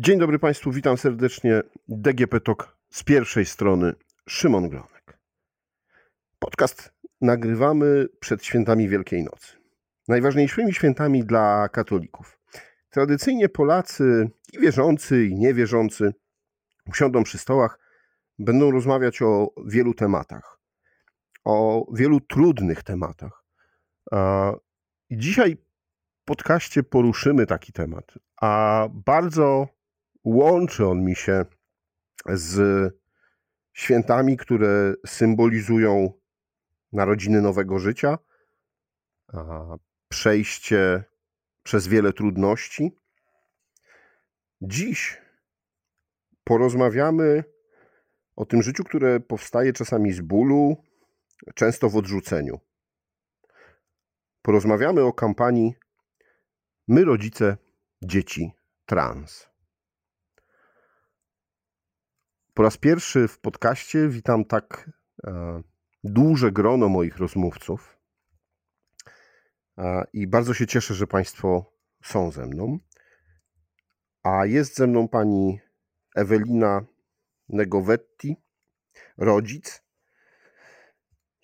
Dzień dobry Państwu, witam serdecznie. DGP Talk z pierwszej strony, Szymon Glonek. Podcast nagrywamy przed świętami Wielkiej Nocy. Najważniejszymi świętami dla katolików. Tradycyjnie Polacy, i wierzący, i niewierzący, usiądą przy stołach, będą rozmawiać o wielu tematach, o wielu trudnych tematach. I dzisiaj podcaście poruszymy taki temat, a bardzo łączy on mi się z świętami, które symbolizują narodziny nowego życia, przejście przez wiele trudności. Dziś porozmawiamy o tym życiu, które powstaje czasami z bólu, często w odrzuceniu. Porozmawiamy o kampanii My rodzice dzieci trans. Po raz pierwszy w podcaście witam tak e, duże grono moich rozmówców e, i bardzo się cieszę, że Państwo są ze mną. A jest ze mną pani Ewelina Negowetti, rodzic,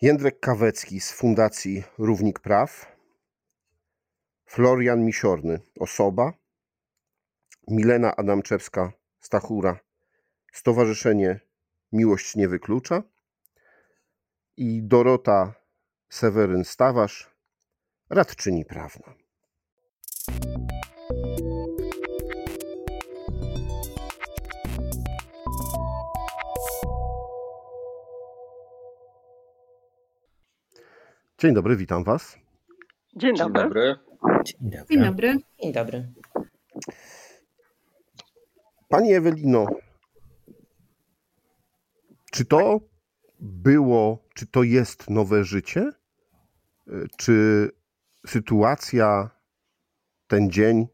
Jędrek Kawecki z Fundacji Równik Praw, Florian Misiorny, osoba, Milena Adamczewska-Stachura, Stowarzyszenie Miłość Nie Wyklucza i Dorota Seweryn-Stawarz, radczyni prawna. Dzień dobry, witam Was. Dzień dobry. Dzień dobry. Dzień dobry. Dzień dobry. Pani Ewelino, czy to było, czy to jest nowe życie? Czy sytuacja, ten dzień,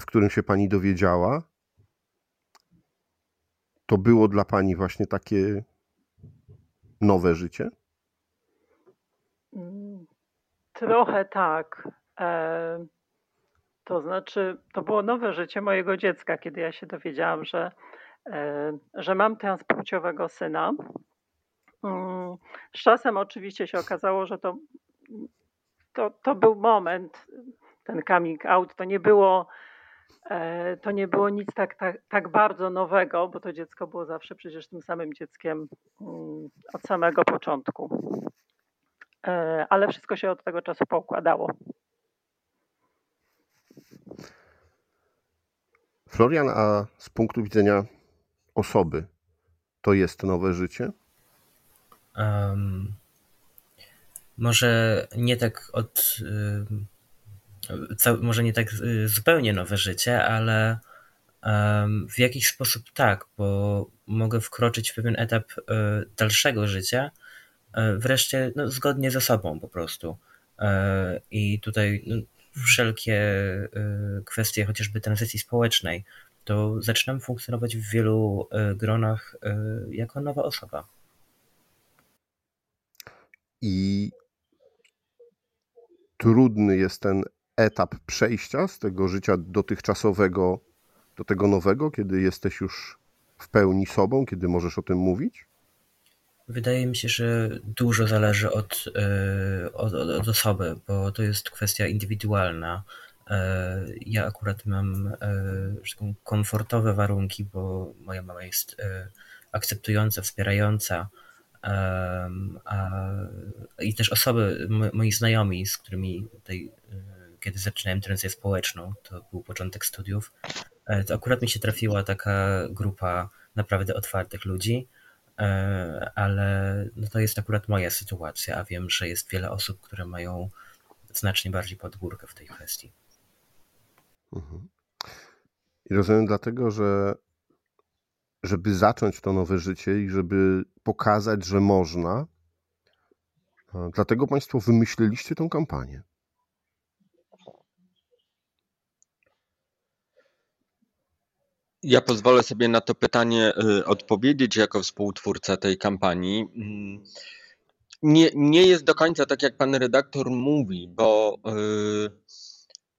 w którym się pani dowiedziała, to było dla pani właśnie takie nowe życie? Trochę tak. E, to znaczy, to było nowe życie mojego dziecka, kiedy ja się dowiedziałam, że, e, że mam transpłciowego syna. Mm, z czasem oczywiście się okazało, że to, to, to był moment, ten coming out, to nie było, e, to nie było nic tak, tak, tak bardzo nowego, bo to dziecko było zawsze przecież tym samym dzieckiem mm, od samego początku. E, ale wszystko się od tego czasu poukładało. Florian, a z punktu widzenia osoby, to jest nowe życie? Um, może nie tak od. Y, może nie tak y, zupełnie nowe życie, ale um, w jakiś sposób tak, bo mogę wkroczyć w pewien etap y, dalszego życia, wreszcie no, zgodnie ze sobą po prostu. I tutaj no, wszelkie y, kwestie chociażby tranzycji społecznej, to zaczynam funkcjonować w wielu y, gronach y, jako nowa osoba. I trudny jest ten etap przejścia z tego życia dotychczasowego do tego nowego, kiedy jesteś już w pełni sobą, kiedy możesz o tym mówić? Wydaje mi się, że dużo zależy od, e, od, od osoby, bo to jest kwestia indywidualna. E, ja akurat mam e, komfortowe warunki, bo moja mama jest akceptująca, wspierająca. I też osoby, moi znajomi, z którymi tutaj, kiedy zaczynałem tranzycję społeczną, to był początek studiów, to akurat mi się trafiła taka grupa naprawdę otwartych ludzi E, ale no to jest akurat moja sytuacja, a wiem, że jest wiele osób, które mają znacznie bardziej pod górkę w tej kwestii. Mhm. I rozumiem dlatego, że żeby zacząć to nowe życie i żeby pokazać, że można, dlatego Państwo wymyśliliście tę kampanię. Ja pozwolę sobie na to pytanie y, odpowiedzieć jako współtwórca tej kampanii. Mm, nie, nie jest do końca tak, jak pan redaktor mówi, bo y,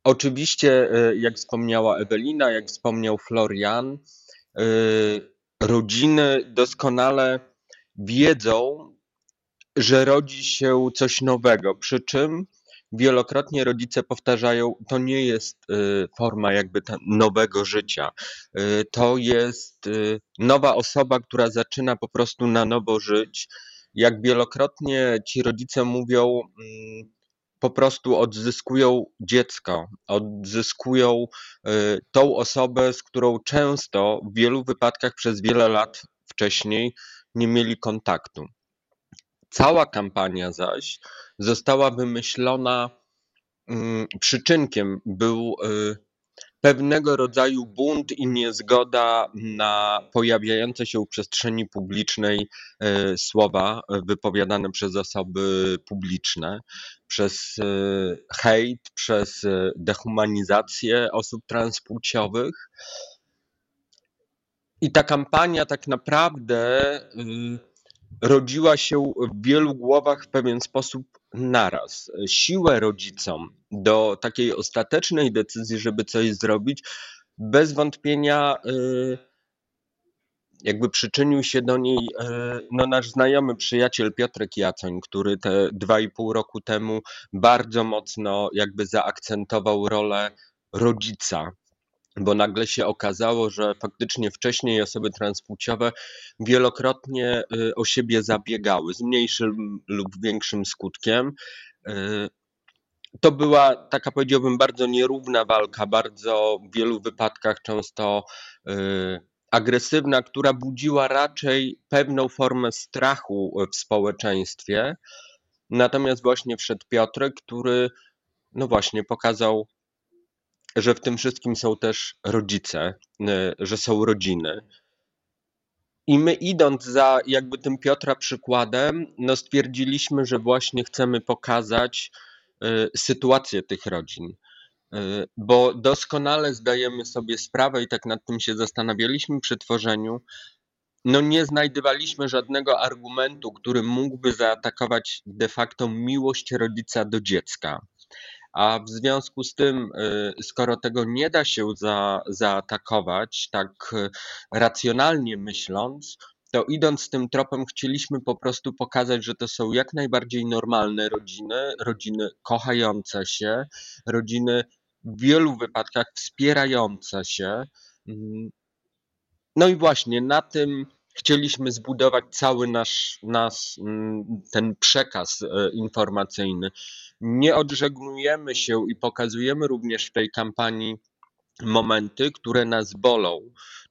Oczywiście, jak wspomniała Ewelina, jak wspomniał Florian, rodziny doskonale wiedzą, że rodzi się coś nowego, przy czym wielokrotnie rodzice powtarzają, to nie jest y, forma jakby nowego życia. To jest nowa osoba, która zaczyna po prostu na nowo żyć. Jak wielokrotnie ci rodzice mówią, mm, po prostu odzyskują dziecko, odzyskują tą osobę, z którą często w wielu wypadkach przez wiele lat wcześniej nie mieli kontaktu. Cała kampania zaś została wymyślona mm, przyczynkiem, był y, pewnego rodzaju bunt i niezgoda na pojawiające się w przestrzeni publicznej y, słowa wypowiadane przez osoby publiczne, przez y, hejt, przez dehumanizację osób transpłciowych. I ta kampania tak naprawdę rodziła się w wielu głowach w pewien sposób naraz. Siłę rodzicom do takiej ostatecznej decyzji, żeby coś zrobić, bez wątpienia y, jakby przyczynił się do niej y, no, nasz znajomy przyjaciel Piotrek Jacoń, który te dwa i pół roku temu bardzo mocno jakby zaakcentował rolę rodzica bo nagle się okazało, że faktycznie wcześniej osoby transpłciowe wielokrotnie y, o siebie zabiegały z mniejszym lub większym skutkiem. Y, to była taka, powiedziałbym, bardzo nierówna walka, bardzo w wielu wypadkach często y, agresywna, która budziła raczej pewną formę strachu w społeczeństwie. Natomiast właśnie wszedł Piotrek, który no właśnie pokazał że w tym wszystkim są też rodzice, y, że są rodziny. I my idąc za jakby tym Piotra przykładem, no stwierdziliśmy, że właśnie chcemy pokazać y, sytuację tych rodzin. Y, bo doskonale zdajemy sobie sprawę i tak nad tym się zastanawialiśmy przy tworzeniu, no nie znajdowaliśmy żadnego argumentu, który mógłby zaatakować de facto miłość rodzica do dziecka. A w związku z tym, y, skoro tego nie da się za, zaatakować, tak y, racjonalnie myśląc, to idąc tym tropem, chcieliśmy po prostu pokazać, że to są jak najbardziej normalne rodziny, rodziny kochające się, rodziny w wielu wypadkach wspierające się. Mm. No i właśnie na tym chcieliśmy zbudować cały nasz, nasz mm, ten przekaz y, informacyjny nie odżegnujemy się i pokazujemy również w tej kampanii momenty, które nas bolą,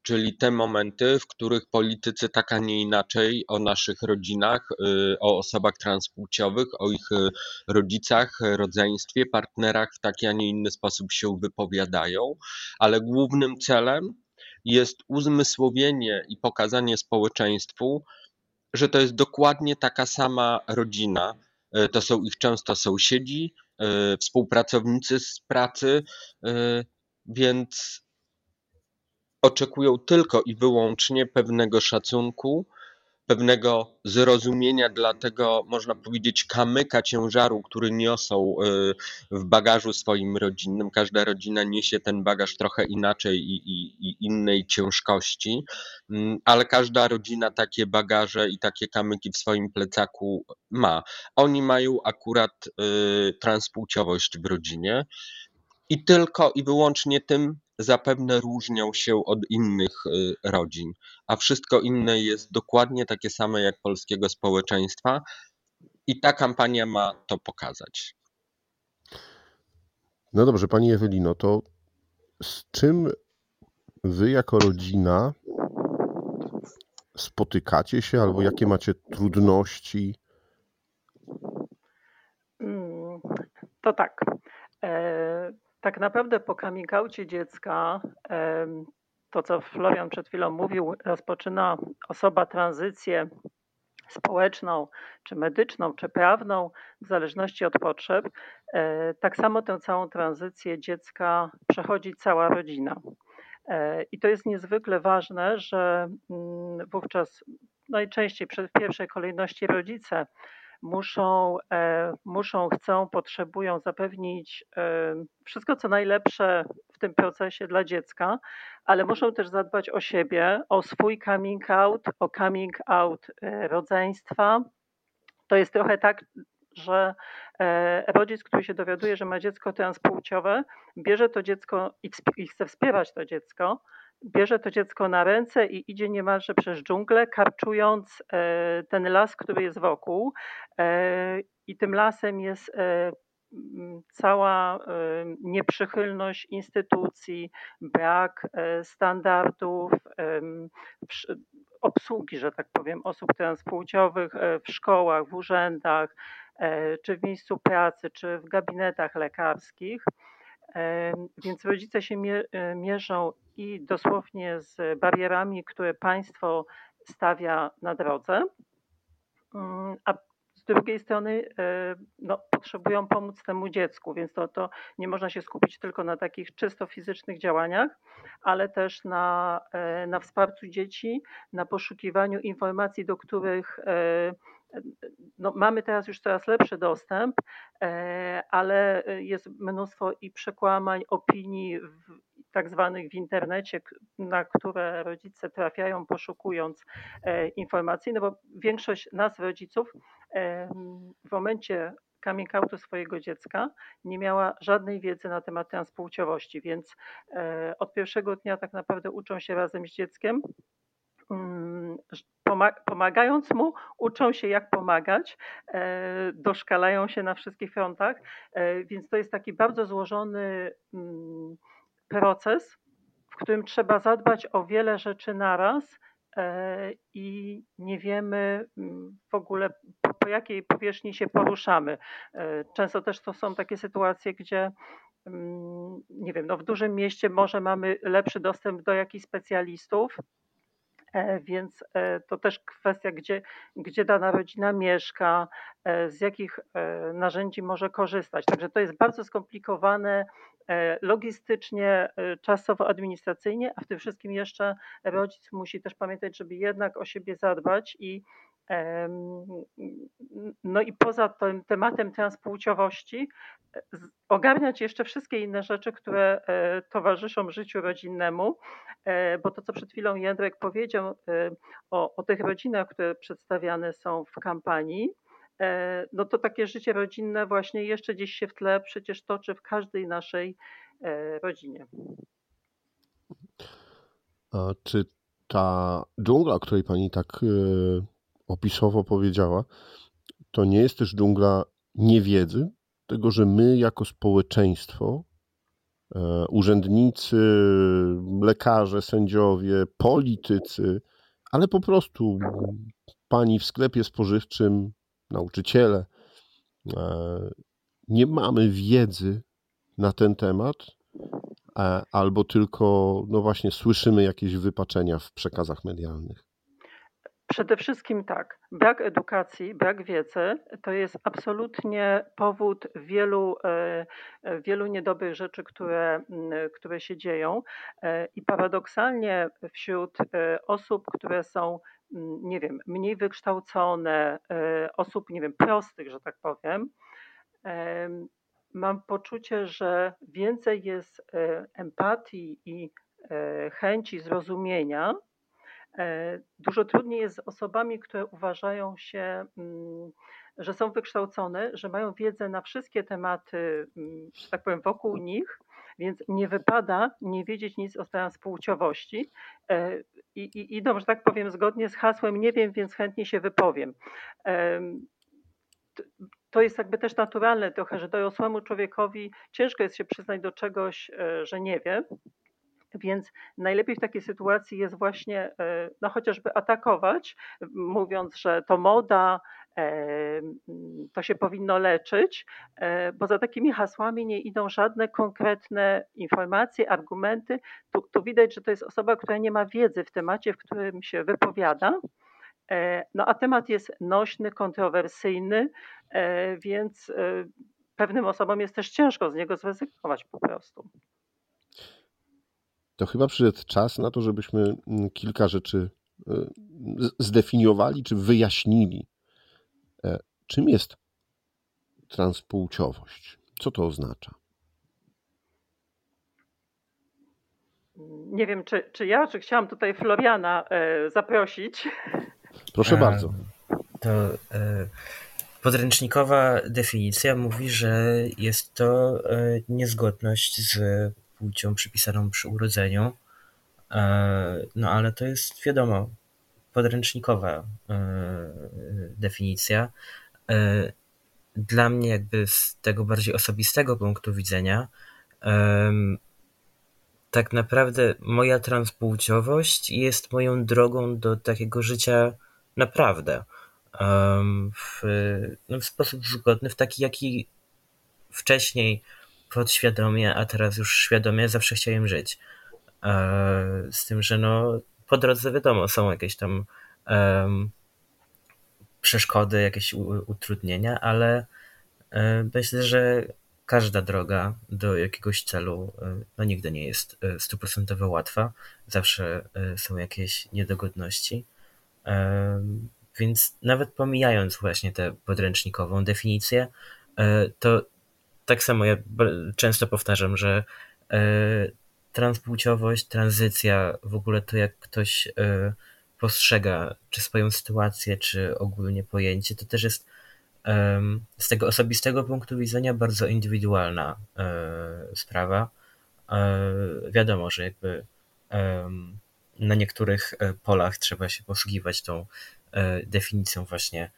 czyli te momenty, w których politycy tak, a nie inaczej o naszych rodzinach, y, o osobach transpłciowych, o ich y, rodzicach, rodzeństwie, partnerach w taki, a nie inny sposób się wypowiadają, ale głównym celem jest uzmysłowienie i pokazanie społeczeństwu, że to jest dokładnie taka sama rodzina, to są ich często sąsiedzi, e, współpracownicy z pracy, e, więc oczekują tylko i wyłącznie pewnego szacunku, pewnego zrozumienia dla tego, można powiedzieć, kamyka ciężaru, który niosą y, w bagażu swoim rodzinnym. Każda rodzina niesie ten bagaż trochę inaczej i, i, i innej ciężkości, mm, ale każda rodzina takie bagaże i takie kamyki w swoim plecaku ma. Oni mają akurat y, transpłciowość w rodzinie. I tylko i wyłącznie tym zapewne różnią się od innych y, rodzin, a wszystko inne jest dokładnie takie same jak polskiego społeczeństwa i ta kampania ma to pokazać. No dobrze, Pani Ewelino, to z czym Wy jako rodzina spotykacie się albo jakie macie trudności? Mm, to tak. Tak naprawdę po coming dziecka, to co Florian przed chwilą mówił, rozpoczyna osoba tranzycję społeczną, czy medyczną, czy prawną, w zależności od potrzeb. E, tak samo tę całą tranzycję dziecka przechodzi cała rodzina. E, I to jest niezwykle ważne, że mm, wówczas najczęściej w pierwszej kolejności rodzice muszą, muszą, chcą, potrzebują zapewnić wszystko, co najlepsze w tym procesie dla dziecka, ale muszą też zadbać o siebie, o swój coming out, o coming out rodzeństwa. To jest trochę tak, że rodzic, który się dowiaduje, że ma dziecko transpłciowe, bierze to dziecko i, chce wspierać to dziecko, bierze to dziecko na ręce i idzie niemalże przez dżunglę, karczując e, ten las, który jest wokół. E, I tym lasem jest e, cała nieprzychylność instytucji, brak standardów, obsługi, że tak powiem, osób transpłciowych w szkołach, w urzędach, czy w miejscu pracy, czy w gabinetach lekarskich. Więc rodzice się mierzą i dosłownie z barierami, które państwo stawia na drodze, mm, a z drugiej strony e, no, potrzebują pomóc temu dziecku, więc to, to nie można się skupić tylko na takich czysto fizycznych działaniach, ale też na, e, na wsparciu dzieci, na poszukiwaniu informacji, do których e, no, mamy teraz już coraz lepszy dostęp, ale jest mnóstwo i przekłamań, opinii w, tak zwanych w internecie, na które rodzice trafiają poszukując e, informacji, no bo większość nas rodziców w momencie coming outu swojego dziecka nie miała żadnej wiedzy na temat transpłciowości, więc e, od pierwszego dnia tak naprawdę uczą się razem z dzieckiem, mm, pomagając mu, uczą się jak pomagać, e, doszkalają się na wszystkich frontach, więc to jest taki bardzo złożony mm, proces, w którym trzeba zadbać o wiele rzeczy naraz e, i nie wiemy mm, w ogóle po, po jakiej powierzchni się poruszamy. E, często też to są takie sytuacje, gdzie mm, nie wiem, no w dużym mieście może mamy lepszy dostęp do jakichś specjalistów, E, więc e, to też kwestia, gdzie, gdzie dana rodzina mieszka, e, z jakich narzędzi może korzystać. Także to jest bardzo skomplikowane logistycznie, czasowo, administracyjnie, a w tym wszystkim jeszcze rodzic musi też pamiętać, żeby jednak o siebie zadbać i no i poza tym tematem transpłciowości ogarniać jeszcze wszystkie inne rzeczy, które towarzyszą życiu rodzinnemu, E, bo to, co przed chwilą Jędrek powiedział e, o, o tych rodzinach, które przedstawiane są w kampanii, e, no to takie życie rodzinne właśnie jeszcze gdzieś się w tle przecież toczy w każdej naszej rodzinie. A czy ta dżungla, o której pani tak opisowo powiedziała, to nie jest też dżungla niewiedzy, tego, że my jako społeczeństwo E, urzędnicy, lekarze, sędziowie, politycy, ale po prostu pani w sklepie spożywczym, nauczyciele. E, nie mamy wiedzy na ten temat, e, albo tylko, no właśnie, słyszymy jakieś wypaczenia w przekazach medialnych. Przede wszystkim tak. Brak edukacji, brak wiedzy to jest absolutnie powód wielu, e, wielu niedobrych rzeczy, które, które się dzieją. E, I paradoksalnie wśród e, osób, które są nie wiem, mniej wykształcone, osób, nie wiem, prostych, że tak powiem, mam poczucie, że więcej jest empatii i chęci zrozumienia E, dużo trudniej jest z osobami, które uważają się, mm, że są wykształcone, że mają wiedzę na wszystkie tematy, mm, że tak powiem, wokół nich, więc nie wypada nie wiedzieć nic o transpłciowości e, i, i idą, że tak powiem, zgodnie z hasłem nie wiem, więc chętnie się wypowiem. To jest jakby też naturalne trochę, że dorosłemu człowiekowi ciężko jest się przyznać do czegoś, e, że nie wie. Więc najlepiej w takiej sytuacji jest właśnie e, no, chociażby atakować, mówiąc, że to moda, e, to się powinno leczyć, e, bo za takimi hasłami nie idą żadne konkretne informacje, argumenty. Tu, tu widać, że to jest osoba, która nie ma wiedzy w temacie, w którym się wypowiada. No a temat jest nośny, kontrowersyjny, więc pewnym osobom jest też ciężko z niego zrezygnować po prostu to chyba przyszedł czas na to, żebyśmy mm, kilka rzeczy e, zdefiniowali czy wyjaśnili. E, Czym jest transpłciowość? Co to oznacza? Nie wiem, czy, czy ja, czy chciałam tutaj Floriana e, zaprosić. Proszę bardzo. To e, podręcznikowa definicja mówi, że jest to e, niezgodność z płcią przypisaną przy urodzeniu. E, no ale to jest wiadomo, podręcznikowa e, definicja. E, Dla mnie, jakby z tego bardziej osobistego punktu widzenia, tak naprawdę moja transpłciowość jest moją drogą do takiego życia naprawdę. W, no, w sposób zgodny, w taki, jaki wcześniej podświadomie, a teraz już świadomie zawsze chciałem żyć. E, Z tym, że no, po drodze wiadomo, są jakieś tam przeszkody, jakieś utrudnienia, ale e, myślę, że każda droga do jakiegoś celu e, no, nigdy nie jest stuprocentowo łatwa. Zawsze są jakieś niedogodności. Więc nawet pomijając właśnie tę podręcznikową definicję, to tak samo ja często powtarzam, że e, transpłciowość, tranzycja, w ogóle to jak ktoś e, postrzega czy swoją sytuację, czy ogólnie pojęcie, to też jest z tego osobistego punktu widzenia bardzo indywidualna e, sprawa. Wiadomo, że jakby na niektórych polach trzeba się posługiwać tą definicją właśnie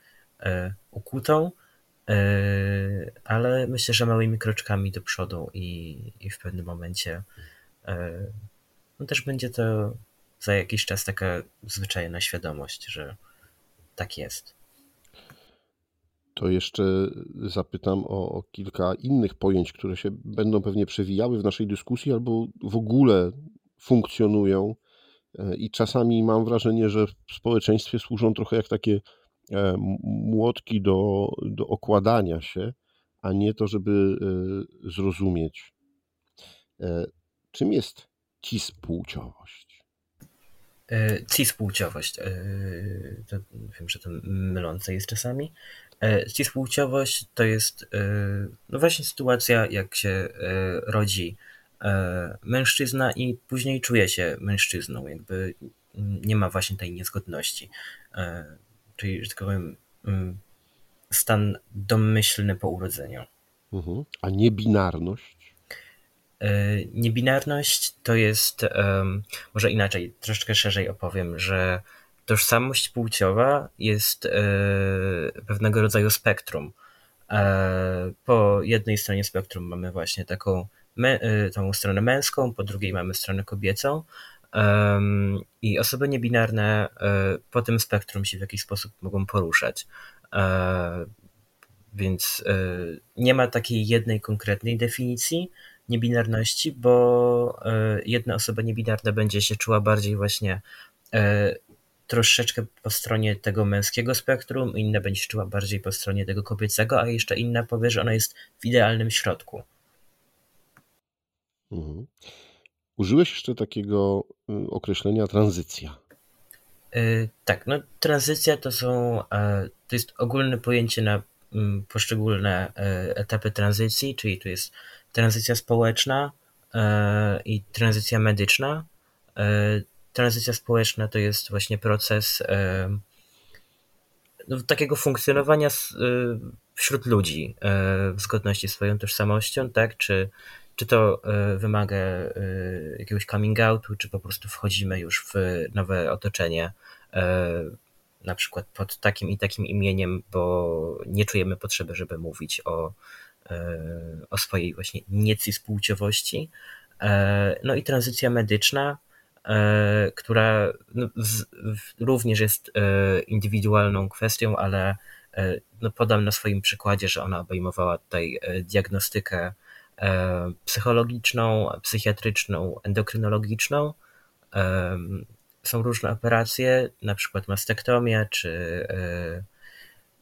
ukutą, ale myślę, że małymi kroczkami do przodu i, i w pewnym momencie e, no też będzie to za jakiś czas taka zwyczajna świadomość, że tak jest. To jeszcze zapytam o, o kilka innych pojęć, które się będą pewnie przewijały w naszej dyskusji albo w ogóle funkcjonują e, i czasami mam wrażenie, że w społeczeństwie służą trochę jak takie e, młotki do, do okładania się, a nie to, żeby e, zrozumieć. E, Czym jest cispłciowość? E, Cispłciowość. e, To wiem, że to mylące jest czasami. E, Cispłciowość to jest e, no właśnie sytuacja, jak się e, rodzi e, mężczyzna i później czuje się mężczyzną. Jakby nie ma właśnie tej niezgodności. Czyli, że tak powiem, mm, stan domyślny po urodzeniu. Mhm. A niebinarność? E, Niebinarność to jest, może inaczej, troszeczkę szerzej opowiem, że tożsamość płciowa jest e, pewnego rodzaju spektrum. E, Po jednej stronie spektrum mamy właśnie taką tą stronę męską, po drugiej mamy stronę kobiecą. I osoby niebinarne e, po tym spektrum się w jakiś sposób mogą poruszać. E, Więc e, nie ma takiej jednej konkretnej definicji niebinarności, bo jedna osoba niebinarna będzie się czuła bardziej właśnie troszeczkę po stronie tego męskiego spektrum, inna będzie się czuła bardziej po stronie tego kobiecego, a jeszcze inna powie, że ona jest w idealnym środku. Mhm. Użyłeś jeszcze takiego y, określenia tranzycja. Y, Tak, no tranzycja to są, e, to jest ogólne pojęcie na mm, poszczególne e, etapy tranzycji, czyli tu jest tranzycja społeczna e, i tranzycja medyczna. Tranzycja społeczna to jest właśnie proces no, takiego funkcjonowania y, wśród ludzi w zgodności z swoją tożsamością, tak? Czy, czy to e, wymaga e, jakiegoś coming outu, czy po prostu wchodzimy już w nowe otoczenie, e, na przykład pod takim i takim imieniem, bo nie czujemy potrzeby, żeby mówić o, o swojej właśnie niecyspłciowości. E, No i tranzycja medyczna, która no, również jest indywidualną kwestią, ale no, podam na swoim przykładzie, że ona obejmowała tutaj diagnostykę psychologiczną, psychiatryczną, endokrynologiczną. Em, Są różne operacje, na przykład mastektomia czy e,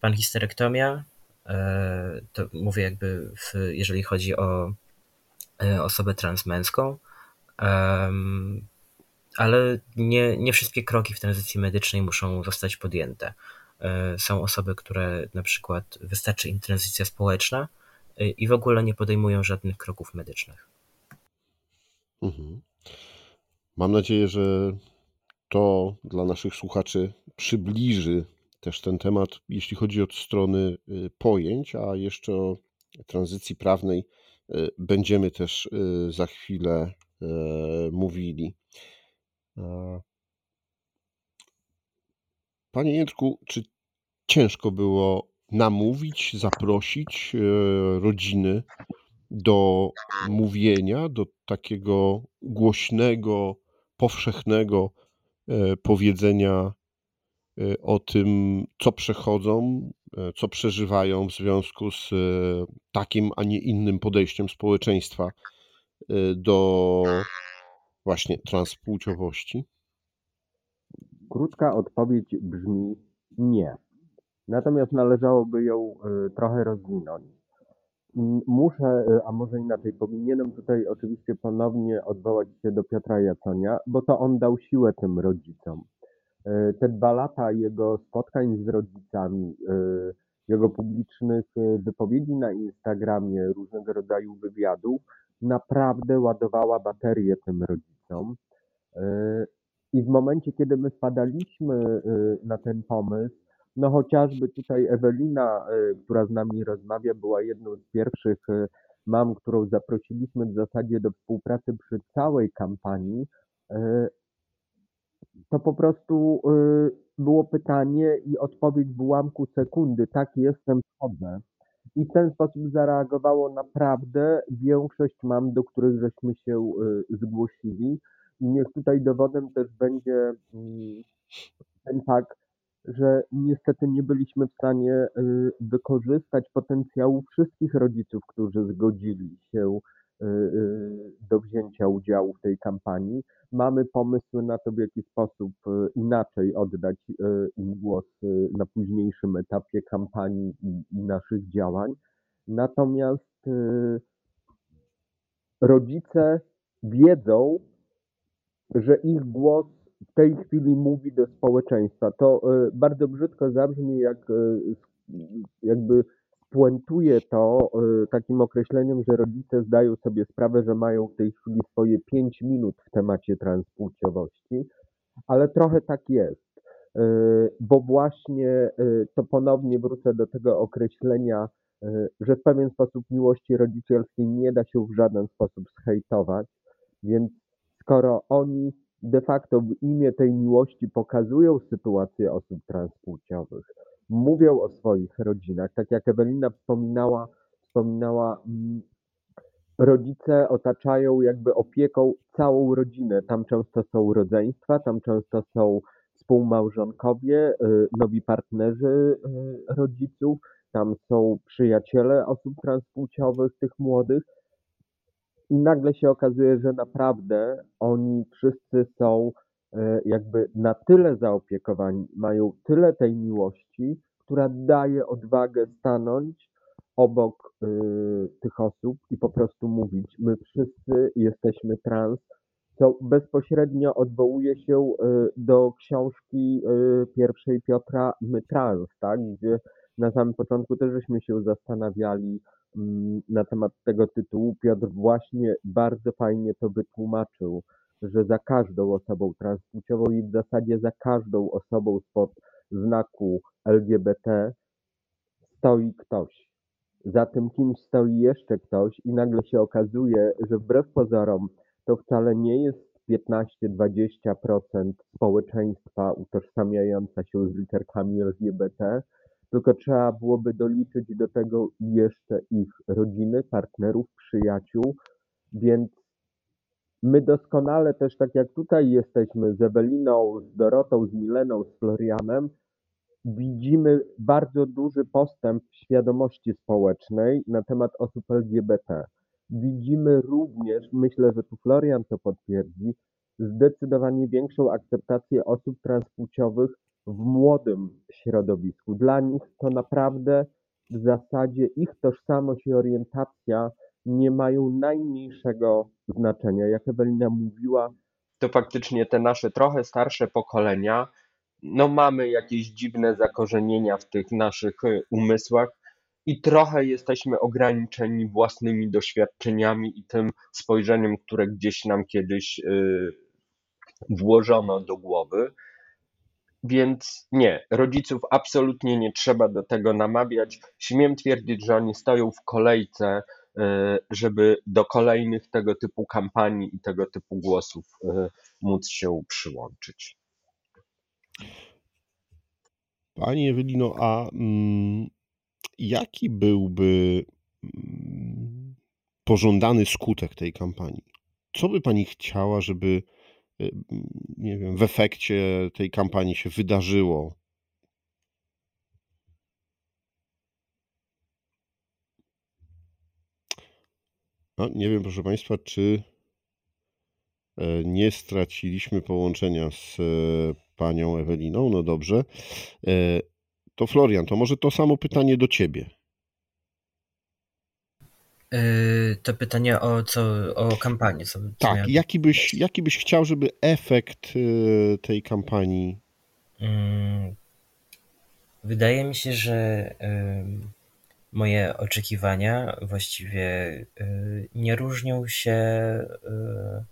panhisterektomia. E, To mówię jakby, w, jeżeli chodzi o e, osobę transmęską. Ale nie, nie wszystkie kroki w tranzycji medycznej muszą zostać podjęte. Są osoby, które na przykład wystarczy im tranzycja społeczna i w ogóle nie podejmują żadnych kroków medycznych. Mhm. Mam nadzieję, że to dla naszych słuchaczy przybliży też ten temat, jeśli chodzi od strony y, pojęć, a jeszcze o tranzycji prawnej y, będziemy też y, za chwilę mówili. Panie Jędrku, czy ciężko było namówić, zaprosić rodziny do mówienia, do takiego głośnego, powszechnego e, powiedzenia e, o tym, co przechodzą, e, co przeżywają w związku z takim, a nie innym podejściem społeczeństwa do właśnie transpłciowości? Krótka odpowiedź brzmi nie. Natomiast należałoby ją trochę rozwinąć. Muszę, y, a może inaczej, powinienem tutaj oczywiście ponownie odwołać się do Piotra Jaconia, bo to on dał siłę tym rodzicom. Y, te dwa lata jego spotkań z rodzicami, y, jego publicznych wypowiedzi na Instagramie, różnego rodzaju wywiadów, naprawdę ładowała baterię tym rodzicom. I w momencie, kiedy my wpadaliśmy na ten pomysł, no chociażby tutaj Ewelina, y, która z nami rozmawia, była jedną z pierwszych y, mam, którą zaprosiliśmy w zasadzie do współpracy przy całej kampanii. Y, to po prostu było pytanie i odpowiedź w ułamku sekundy. Tak, jestem, wchodzę. I w ten sposób zareagowało naprawdę większość mam, do których żeśmy się zgłosili. I niech tutaj dowodem też będzie mm, ten fakt, że niestety nie byliśmy w stanie y, wykorzystać potencjału wszystkich rodziców, którzy zgodzili się y, y, do wzięcia udziału w tej kampanii. Mamy pomysły na to, w jaki sposób inaczej oddać im głos na późniejszym etapie kampanii i, i naszych działań. Natomiast rodzice wiedzą, że ich głos w tej chwili mówi do społeczeństwa. To e, bardzo brzydko zabrzmi, jak e, jakby puentuje to e, takim określeniem, że rodzice zdają sobie sprawę, że mają w tej chwili swoje pięć minut w temacie transpłciowości, ale trochę tak jest, bo właśnie to ponownie wrócę do tego określenia, że w pewien sposób miłości rodzicielskiej nie da się w żaden sposób zhejtować, więc skoro oni de facto w imię tej miłości pokazują sytuację osób transpłciowych, mówią o swoich rodzinach. Tak jak Ewelina wspominała, wspominała mm, rodzice otaczają jakby opieką całą rodzinę. Tam często są rodzeństwa, tam często są współmałżonkowie, y, nowi partnerzy y, rodziców, tam są przyjaciele osób transpłciowych, tych młodych. I nagle się okazuje, że naprawdę oni wszyscy są e, jakby na tyle zaopiekowani, mają tyle tej miłości, która daje odwagę stanąć obok y, tych osób i po prostu mówić: My wszyscy jesteśmy trans, co bezpośrednio odwołuje się y, do książki y, pierwszej Piotra My Trans, tak? gdzie na samym początku też żeśmy się zastanawiali, Mm, na temat tego tytułu, Piotr właśnie bardzo fajnie to wytłumaczył, że za każdą osobą transpłciową i w zasadzie za każdą osobą spod znaku LGBT stoi ktoś. Za tym kimś stoi jeszcze ktoś i nagle się okazuje, że wbrew pozorom to wcale nie jest 15-20% społeczeństwa utożsamiająca się z literkami LGBT, tylko trzeba byłoby doliczyć do tego jeszcze ich rodziny, partnerów, przyjaciół, więc my doskonale też, tak jak tutaj jesteśmy z Eweliną, z Dorotą, z Mileną, z Florianem, widzimy bardzo duży postęp w świadomości społecznej na temat osób LGBT. Widzimy również, myślę, że tu Florian to potwierdzi, zdecydowanie większą akceptację osób transpłciowych w młodym środowisku. Dla nich to naprawdę w zasadzie ich tożsamość i orientacja nie mają najmniejszego znaczenia. Jak Ewelina mówiła, to faktycznie te nasze trochę starsze pokolenia no mamy jakieś dziwne zakorzenienia w tych naszych umysłach i trochę jesteśmy ograniczeni własnymi doświadczeniami i tym spojrzeniem, które gdzieś nam kiedyś włożono do głowy. Więc nie, rodziców absolutnie nie trzeba do tego namawiać. Śmiem twierdzić, że oni stoją w kolejce, e, żeby do kolejnych tego typu kampanii i tego typu głosów e, móc się przyłączyć. Pani Ewelino, a mm, jaki byłby mm, pożądany skutek tej kampanii? Co by Pani chciała, żeby nie wiem, w efekcie tej kampanii się wydarzyło? No, nie wiem, proszę Państwa, czy e, nie straciliśmy połączenia z e, panią Eweliną. No dobrze. E, to Florian, to może to samo pytanie do ciebie. Yy, to pytanie o co, o kampanię. Co, tak, ja... jaki, byś, jaki byś chciał, żeby efekt yy, tej kampanii? Mm, wydaje mi się, że moje oczekiwania właściwie y, nie różnią się y,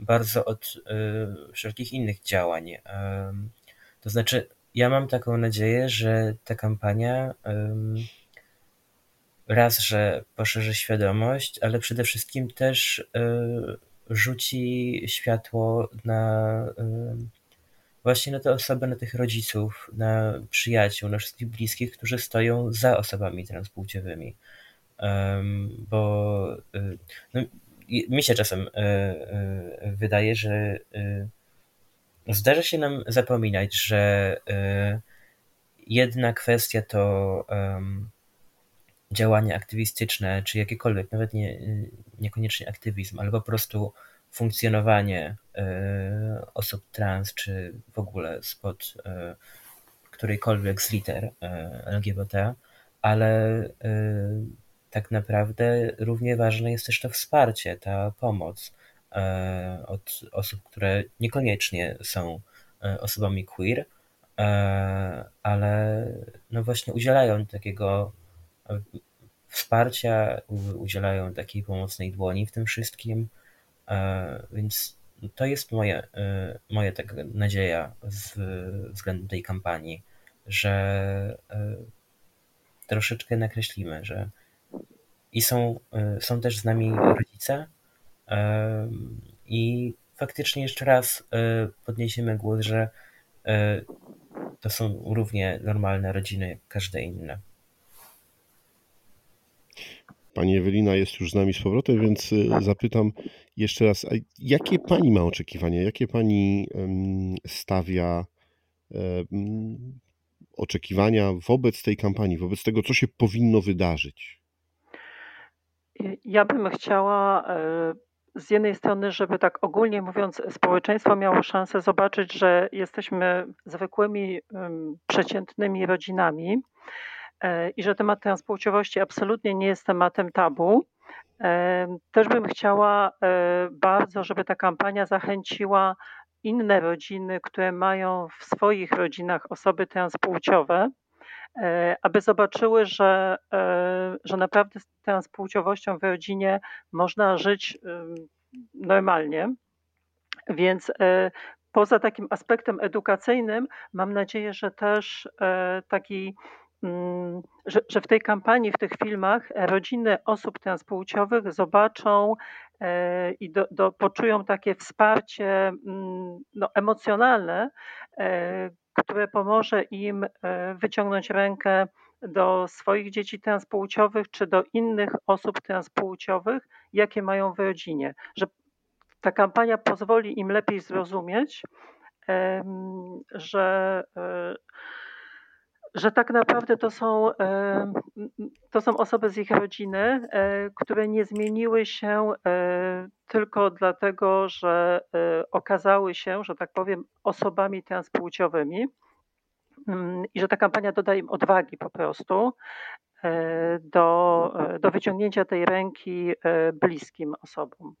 bardzo od y, wszelkich innych działań. To znaczy, ja mam taką nadzieję, że ta kampania raz, że poszerzy świadomość, ale przede wszystkim też y, rzuci światło na y, właśnie na te osoby, na tych rodziców, na przyjaciół, na wszystkich bliskich, którzy stoją za osobami transpłciowymi. Bo y, no, mi się czasem wydaje, że zdarza się nam zapominać, że jedna kwestia to działania aktywistyczne, czy jakiekolwiek, nawet nie, niekoniecznie aktywizm, ale po prostu funkcjonowanie e, osób trans, czy w ogóle spod e, którejkolwiek z liter e, LGBT, ale tak naprawdę równie ważne jest też to wsparcie, ta pomoc od osób, które niekoniecznie są osobami queer, ale no właśnie udzielają takiego wsparcia, udzielają takiej pomocnej dłoni w tym wszystkim. E, więc to jest moje, e, moja taka nadzieja względem tej kampanii, że e, troszeczkę nakreślimy, że i są, są też z nami rodzice i faktycznie jeszcze raz podniesiemy głos, że to są równie normalne rodziny jak każde inne. Pani Ewelina jest już z nami z powrotem, więc y, zapytam jeszcze raz, jakie Pani ma oczekiwania, jakie Pani stawia oczekiwania wobec tej kampanii, wobec tego, co się powinno wydarzyć? Ja bym chciała e, z jednej strony, żeby tak ogólnie mówiąc, społeczeństwo miało szansę zobaczyć, że jesteśmy zwykłymi, przeciętnymi rodzinami i że temat transpłciowości absolutnie nie jest tematem tabu. E, też bym chciała e, bardzo, żeby ta kampania zachęciła inne rodziny, które mają w swoich rodzinach osoby transpłciowe, aby zobaczyły, że, że naprawdę z transpłciowością w rodzinie można żyć normalnie. Więc poza takim aspektem edukacyjnym, mam nadzieję, że też taki że, że, w tej kampanii, w tych filmach rodziny osób transpłciowych zobaczą e, i do, do, poczują takie wsparcie mm, no, emocjonalne, e, które pomoże im e, wyciągnąć rękę do swoich dzieci transpłciowych czy do innych osób transpłciowych, jakie mają w rodzinie. Że ta kampania pozwoli im lepiej zrozumieć, że że tak naprawdę to są, to są osoby z ich rodziny, e, które nie zmieniły się e, tylko dlatego, że e, okazały się, że tak powiem, osobami transpłciowymi mm, i że ta kampania doda im odwagi po prostu do, do wyciągnięcia tej ręki bliskim osobom.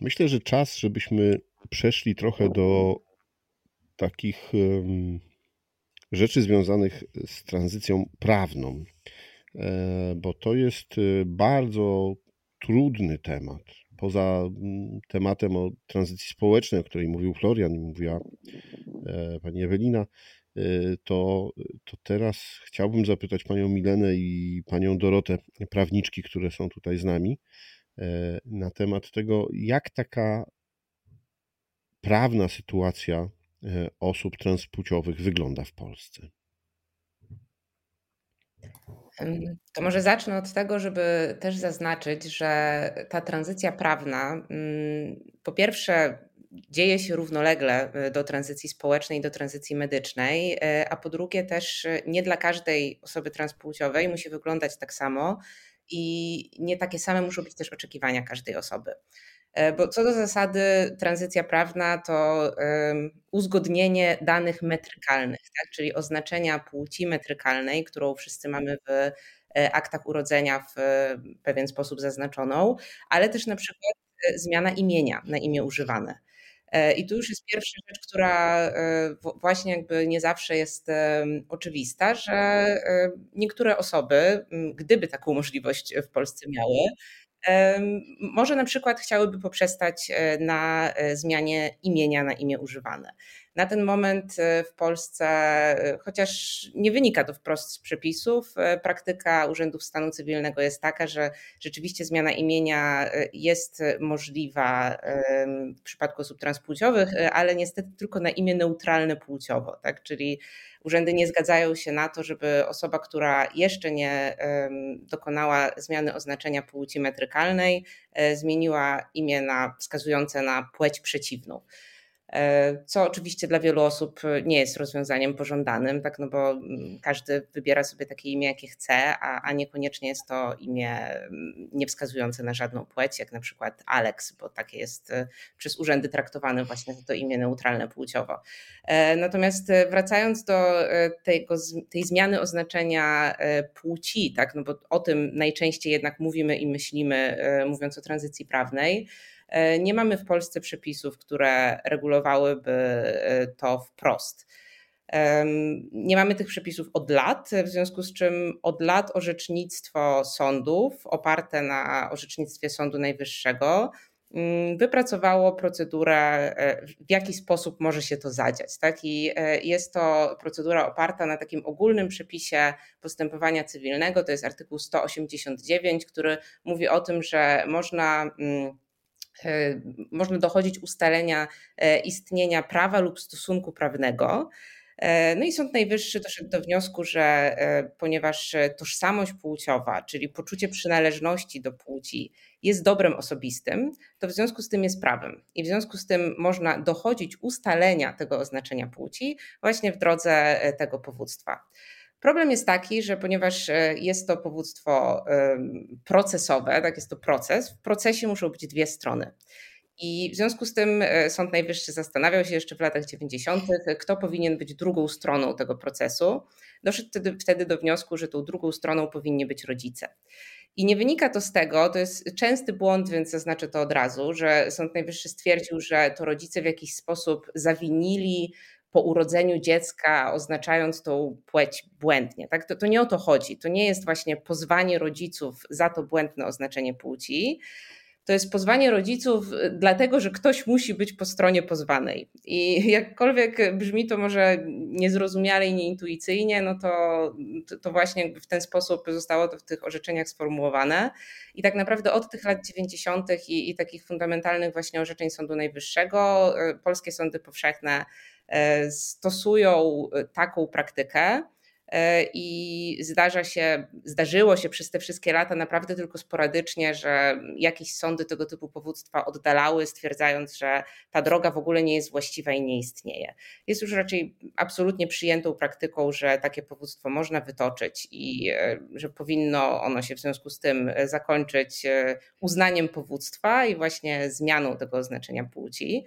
Myślę, że czas, żebyśmy przeszli trochę do takich rzeczy związanych z tranzycją prawną, e, bo to jest e, bardzo trudny temat. Poza tematem o tranzycji społecznej, o której mówił Florian i mówiła e, pani Ewelina, to, to teraz chciałbym zapytać panią Milenę i panią Dorotę, prawniczki, które są tutaj z nami, na temat tego, jak taka prawna sytuacja E, osób transpłciowych wygląda w Polsce? To może zacznę od tego, żeby też zaznaczyć, że ta tranzycja prawna, mm, po pierwsze, dzieje się równolegle e, do tranzycji społecznej, do tranzycji medycznej, e, a po drugie, też nie dla każdej osoby transpłciowej musi wyglądać tak samo i nie takie same muszą być też oczekiwania każdej osoby. E, bo co do zasady, tranzycja prawna to uzgodnienie danych metrykalnych, tak? czyli oznaczenia płci metrykalnej, którą wszyscy mamy w e, aktach urodzenia w pewien sposób zaznaczoną, ale też na przykład e, zmiana imienia na imię używane. I tu już jest pierwsza rzecz, która właśnie jakby nie zawsze jest oczywista, że niektóre osoby, gdyby taką możliwość w Polsce miały, może na przykład chciałyby poprzestać e, na e, zmianie imienia na imię używane. Na ten moment e, w Polsce, chociaż nie wynika to wprost z przepisów, praktyka urzędów stanu cywilnego jest taka, że rzeczywiście zmiana imienia jest możliwa w przypadku osób transpłciowych, ale niestety tylko na imię neutralne płciowo, tak? czyli urzędy nie zgadzają się na to, żeby osoba, która jeszcze nie dokonała zmiany oznaczenia płci metrykalnej, e, zmieniła imię na wskazujące na płeć przeciwną. E, co oczywiście dla wielu osób nie jest rozwiązaniem pożądanym, tak, no bo mm, każdy wybiera sobie takie imię, jakie chce, a, a niekoniecznie jest to imię mm, nie wskazujące na żadną płeć, jak na przykład Alex, bo takie jest e, przez urzędy traktowane właśnie to imię neutralne płciowo. E, natomiast wracając do tego, tej zmiany oznaczenia płci, tak, no bo o tym najczęściej jednak mówimy i myślimy, mówiąc o tranzycji prawnej, nie mamy w Polsce przepisów, które regulowałyby e, to wprost. Nie mamy tych przepisów od lat, w związku z czym od lat orzecznictwo sądów oparte na orzecznictwie Sądu Najwyższego mm, wypracowało procedurę, e, w jaki sposób może się to zadziać. Tak? I jest to procedura oparta na takim ogólnym przepisie postępowania cywilnego, to jest artykuł 189, który mówi o tym, że można mm, E, można dochodzić ustalenia e, istnienia prawa lub stosunku prawnego. E, no i Sąd Najwyższy doszedł do wniosku, że ponieważ tożsamość płciowa, czyli poczucie przynależności do płci jest dobrem osobistym, to w związku z tym jest prawem. I w związku z tym można dochodzić ustalenia tego oznaczenia płci właśnie w drodze tego powództwa. Problem jest taki, że ponieważ e, jest to powództwo procesowe, tak jest to proces, w procesie muszą być dwie strony. I w związku z tym e, Sąd Najwyższy zastanawiał się jeszcze w latach 90., kto powinien być drugą stroną tego procesu. Doszedł wtedy, do wniosku, że tą drugą stroną powinni być rodzice. I nie wynika to z tego, to jest częsty błąd, więc zaznaczę to od razu, że Sąd Najwyższy stwierdził, że to rodzice w jakiś sposób zawinili po urodzeniu dziecka, oznaczając tą płeć błędnie. Tak? To, to nie o to chodzi. To nie jest właśnie pozwanie rodziców za to błędne oznaczenie płci. To jest pozwanie rodziców, y, dlatego że ktoś musi być po stronie pozwanej. I jakkolwiek brzmi to może niezrozumiale i nieintuicyjnie, no to, to właśnie w ten sposób zostało to w tych orzeczeniach sformułowane. I tak naprawdę od tych lat 90. I, i takich fundamentalnych właśnie orzeczeń Sądu Najwyższego, y, polskie sądy powszechne stosują e, taką praktykę. E, I zdarza się, zdarzyło się przez te wszystkie lata naprawdę tylko sporadycznie, że jakieś sądy tego typu powództwa oddalały, stwierdzając, że ta droga w ogóle nie jest właściwa i nie istnieje. Jest już raczej absolutnie przyjętą praktyką, że takie powództwo można wytoczyć i że powinno ono się w związku z tym zakończyć uznaniem powództwa i właśnie zmianą tego oznaczenia płci.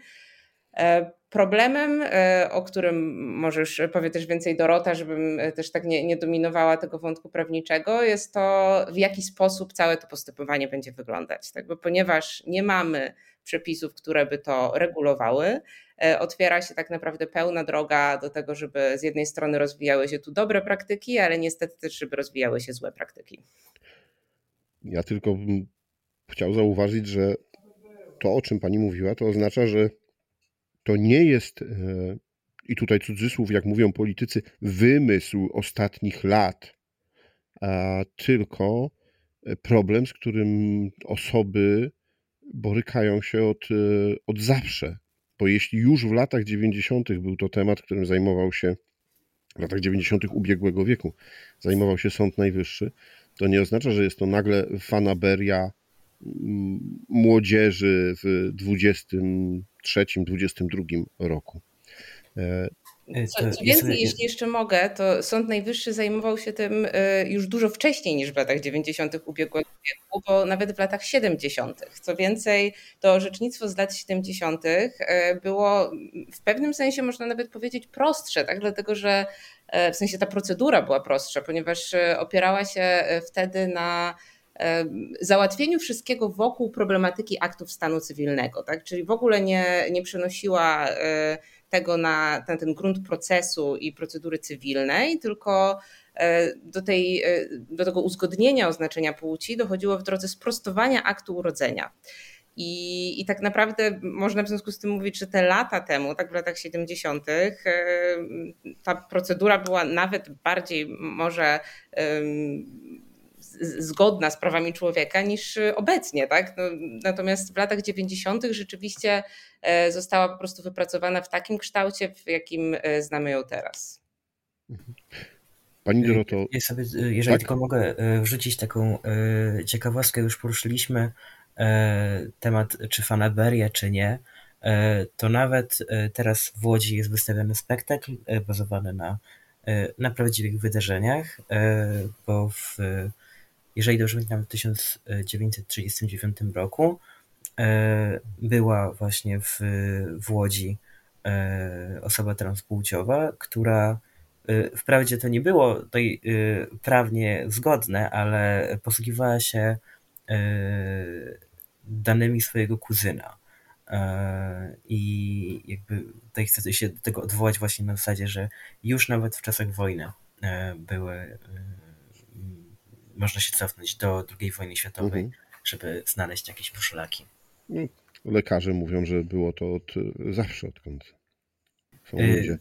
E, problemem, e, o którym możesz powie też więcej Dorota, żebym e, też tak nie, nie dominowała tego wątku prawniczego, jest to, w jaki sposób całe to postępowanie będzie wyglądać. Tak? Bo ponieważ nie mamy przepisów, które by to regulowały. Otwiera się tak naprawdę pełna droga do tego, żeby z jednej strony rozwijały się tu dobre praktyki, ale niestety też, żeby rozwijały się złe praktyki. Ja tylko bym chciał zauważyć, że to, o czym pani mówiła, to oznacza, że to nie jest, e, i tutaj cudzysłów, jak mówią politycy, wymysł ostatnich lat, tylko problem, z którym osoby borykają się od, e, od zawsze. Bo jeśli już w latach 90. był to temat, którym zajmował się w latach 90. ubiegłego wieku, zajmował się Sąd Najwyższy, to nie oznacza, że jest to nagle fanaberia młodzieży w 23-22 roku. E, co, co więcej, jeśli jeszcze mogę, to Sąd Najwyższy zajmował się tym e, już dużo wcześniej niż w latach 90. ubiegłego wieku, bo nawet w latach 70. Co więcej, to orzecznictwo z lat 70. E, było w pewnym sensie, można nawet powiedzieć, prostsze, tak? dlatego że w sensie ta procedura była prostsza, ponieważ opierała się wtedy na załatwieniu wszystkiego wokół problematyki aktów stanu cywilnego, tak? czyli w ogóle nie, nie przenosiła tego na, na ten grunt procesu i procedury cywilnej, tylko e, do, tej, e, do tego uzgodnienia oznaczenia płci dochodziło w drodze sprostowania aktu urodzenia. I, I tak naprawdę można w związku z tym mówić, że te lata temu, tak w latach 70., e, ta procedura była nawet bardziej może zgodna z prawami człowieka niż obecnie. Tak? No, natomiast w latach 90. rzeczywiście e, została po prostu wypracowana w takim kształcie, w jakim e, znamy ją teraz. Pani Doroto. Ja sobie, jeżeli tak? tylko mogę e, wrzucić taką ciekawostkę, już poruszyliśmy temat czy fanaberia, czy nie, to nawet teraz w Łodzi jest wystawiony spektakl bazowany na, na prawdziwych wydarzeniach, bo w jeżeli dobrze pamiętam, w 1939 roku e, była właśnie w, w Łodzi e, osoba transpłciowa, która e, wprawdzie to nie było tutaj prawnie zgodne, ale posługiwała się danymi swojego kuzyna. I jakby tutaj chcę się do tego odwołać właśnie na zasadzie, że już nawet w czasach wojny były można się cofnąć do II wojny światowej, mhm. żeby znaleźć jakieś poszlaki. No, lekarze mówią, że było to od zawsze, odkąd są y, ludzie.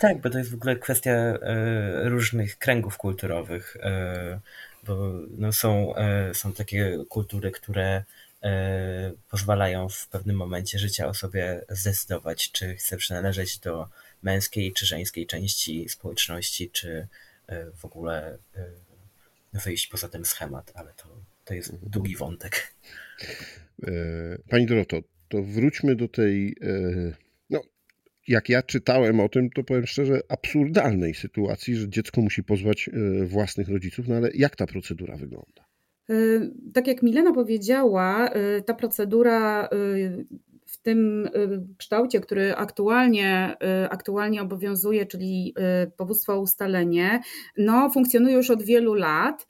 tak, bo to jest w ogóle kwestia e, różnych kręgów kulturowych, e, bo no, są, e, są takie kultury, które pozwalają w pewnym momencie życia osobie zdecydować, czy chce przynależeć do męskiej czy żeńskiej części społeczności, czy w ogóle wyjść poza ten schemat, ale to, to jest mhm. długi wątek. E, pani Doroto, to wróćmy do tej, e, no, jak ja czytałem o tym, to powiem szczerze, absurdalnej sytuacji, że dziecko musi pozwać e, własnych rodziców, no ale jak ta procedura wygląda? Tak jak Milena powiedziała, ta procedura tym y, kształcie, który aktualnie, y, aktualnie obowiązuje, czyli y, powództwo ustalenie, no, funkcjonuje już od wielu lat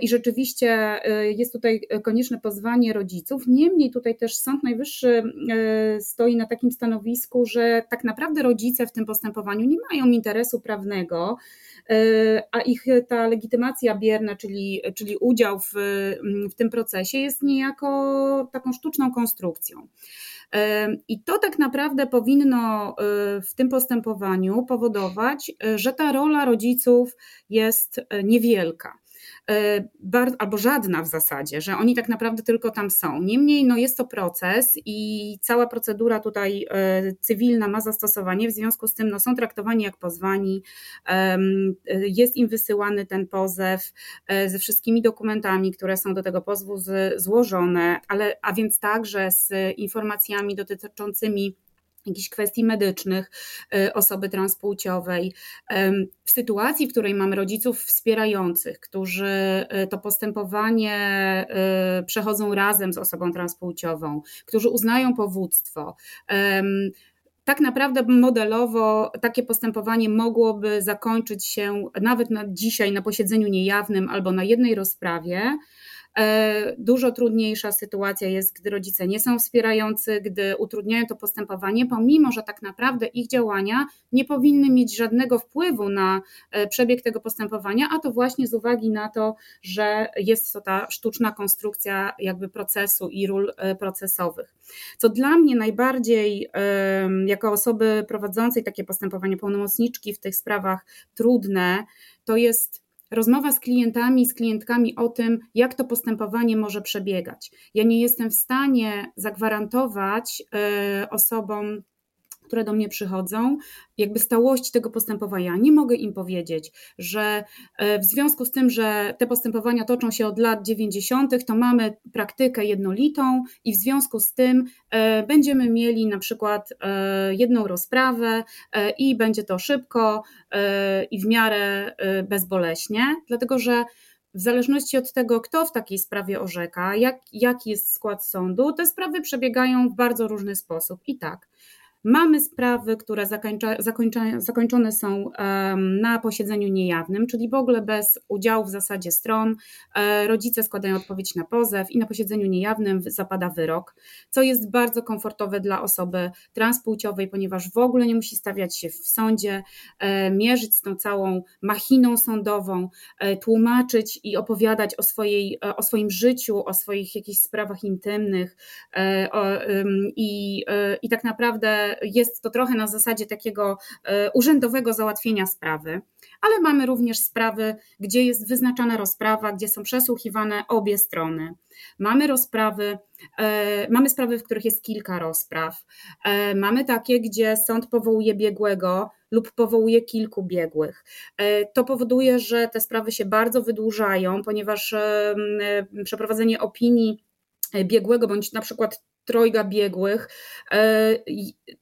i rzeczywiście jest tutaj konieczne pozwanie rodziców. Niemniej tutaj też Sąd Najwyższy stoi na takim stanowisku, że tak naprawdę rodzice w tym postępowaniu nie mają interesu prawnego, a ich ta legitymacja bierna, czyli, czyli udział w, w tym procesie jest niejako taką sztuczną konstrukcją. I to tak naprawdę powinno w tym postępowaniu powodować, że ta rola rodziców jest niewielka. E, albo żadna w zasadzie, że oni tak naprawdę tylko tam są. Niemniej no jest to proces i cała procedura tutaj e, cywilna ma zastosowanie, w związku z tym no, są traktowani jak pozwani, jest im wysyłany ten pozew ze wszystkimi dokumentami, które są do tego pozwu złożone, ale, a więc także z informacjami dotyczącymi jakichś kwestii medycznych y, osoby transpłciowej. W sytuacji, w której mamy rodziców wspierających, którzy y, to postępowanie y, przechodzą razem z osobą transpłciową, którzy uznają powództwo, tak naprawdę modelowo takie postępowanie mogłoby zakończyć się nawet na dzisiaj na posiedzeniu niejawnym albo na jednej rozprawie Dużo trudniejsza sytuacja jest, gdy rodzice nie są wspierający, gdy utrudniają to postępowanie, pomimo że tak naprawdę ich działania nie powinny mieć żadnego wpływu na przebieg tego postępowania, a to właśnie z uwagi na to, że jest to ta sztuczna konstrukcja jakby procesu i ról procesowych. Co dla mnie najbardziej, jako osoby prowadzącej takie postępowanie pełnomocniczki w tych sprawach trudne, to jest rozmowa z klientami, z klientkami o tym, jak to postępowanie może przebiegać. Ja nie jestem w stanie zagwarantować e, osobom, które do mnie przychodzą, jakby stałość tego postępowania. Nie mogę im powiedzieć, że e, w związku z tym, że te postępowania toczą się od lat 90., to mamy praktykę jednolitą i w związku z tym e, będziemy mieli na przykład e, jedną rozprawę i będzie to szybko i w miarę bezboleśnie, dlatego że w zależności od tego, kto w takiej sprawie orzeka, jak, jaki jest skład sądu, te sprawy przebiegają w bardzo różny sposób. I tak, Mamy sprawy, które zakończa, zakończa, zakończone są na posiedzeniu niejawnym, czyli w ogóle bez udziału w zasadzie stron. E, rodzice składają odpowiedź na pozew i na posiedzeniu niejawnym zapada wyrok, co jest bardzo komfortowe dla osoby transpłciowej, ponieważ w ogóle nie musi stawiać się w sądzie, e, mierzyć z tą całą machiną sądową, e, tłumaczyć i opowiadać o, swojej, o swoim życiu, o swoich jakichś sprawach intymnych i, i tak naprawdę jest to trochę na zasadzie takiego e, urzędowego załatwienia sprawy, ale mamy również sprawy, gdzie jest wyznaczana rozprawa, gdzie są przesłuchiwane obie strony. Mamy rozprawy, e, mamy sprawy, w których jest kilka rozpraw. E, mamy takie, gdzie sąd powołuje biegłego lub powołuje kilku biegłych. To powoduje, że te sprawy się bardzo wydłużają, ponieważ przeprowadzenie opinii biegłego bądź na przykład trojga biegłych. E,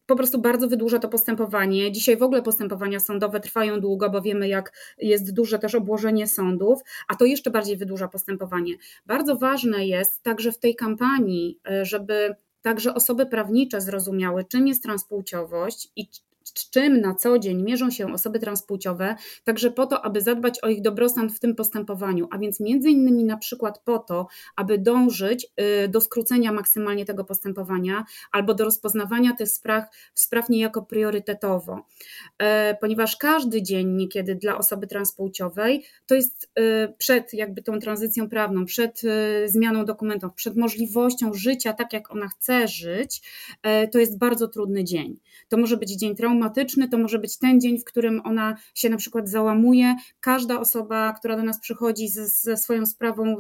po prostu bardzo wydłuża to postępowanie. Dzisiaj w ogóle postępowania sądowe trwają długo, bo wiemy, jak jest duże też obłożenie sądów, a to jeszcze bardziej wydłuża postępowanie. Bardzo ważne jest także w tej kampanii, e, żeby także osoby prawnicze zrozumiały, czym jest transpłciowość i czym na co dzień mierzą się osoby transpłciowe, także po to, aby zadbać o ich dobrostan w tym postępowaniu, a więc między innymi na przykład po to, aby dążyć y, do skrócenia maksymalnie tego postępowania albo do rozpoznawania tych spraw, spraw niejako priorytetowo, e, ponieważ każdy dzień niekiedy dla osoby transpłciowej to jest y, przed jakby tą tranzycją prawną, przed y, zmianą dokumentów, przed możliwością życia tak, jak ona chce żyć, e, to jest bardzo trudny dzień. To może być dzień traumatyczny, to może być ten dzień, w którym ona się na przykład załamuje. Każda osoba, która do nas przychodzi ze, ze swoją sprawą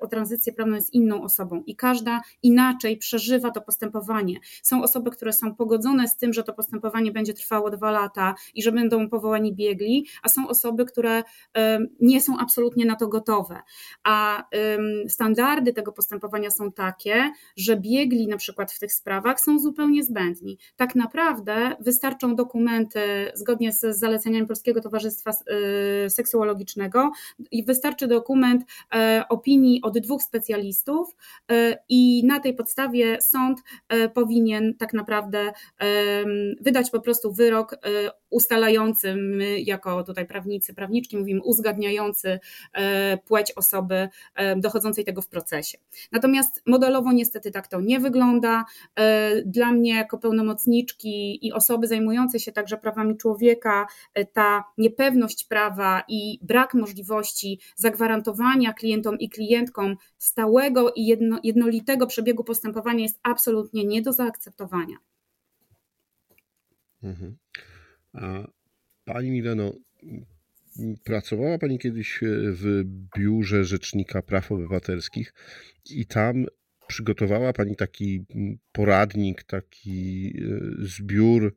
o tranzycję prawną jest inną osobą i każda inaczej przeżywa to postępowanie. Są osoby, które są pogodzone z tym, że to postępowanie będzie trwało dwa lata i że będą powołani biegli, a są osoby, które nie są absolutnie na to gotowe. A standardy tego postępowania są takie, że biegli na przykład w tych sprawach są zupełnie zbędni. Tak naprawdę wystarczą dokumenty zgodnie z zaleceniami Polskiego Towarzystwa y, Seksuologicznego i wystarczy dokument e, opinii od dwóch specjalistów e, i na tej podstawie sąd e, powinien tak naprawdę wydać po prostu wyrok ustalający, my jako tutaj prawnicy, prawniczki mówimy uzgadniający płeć osoby dochodzącej tego w procesie. Natomiast modelowo niestety tak to nie wygląda. Dla mnie jako pełnomocniczki i osoby zajmujące zajmujące się także prawami człowieka, e, ta niepewność prawa i brak możliwości zagwarantowania klientom i klientkom stałego i jedno, jednolitego przebiegu postępowania jest absolutnie nie do zaakceptowania. Mhm. A pani Mileno, pracowała Pani kiedyś w biurze Rzecznika Praw Obywatelskich i tam przygotowała Pani taki poradnik, taki e, zbiór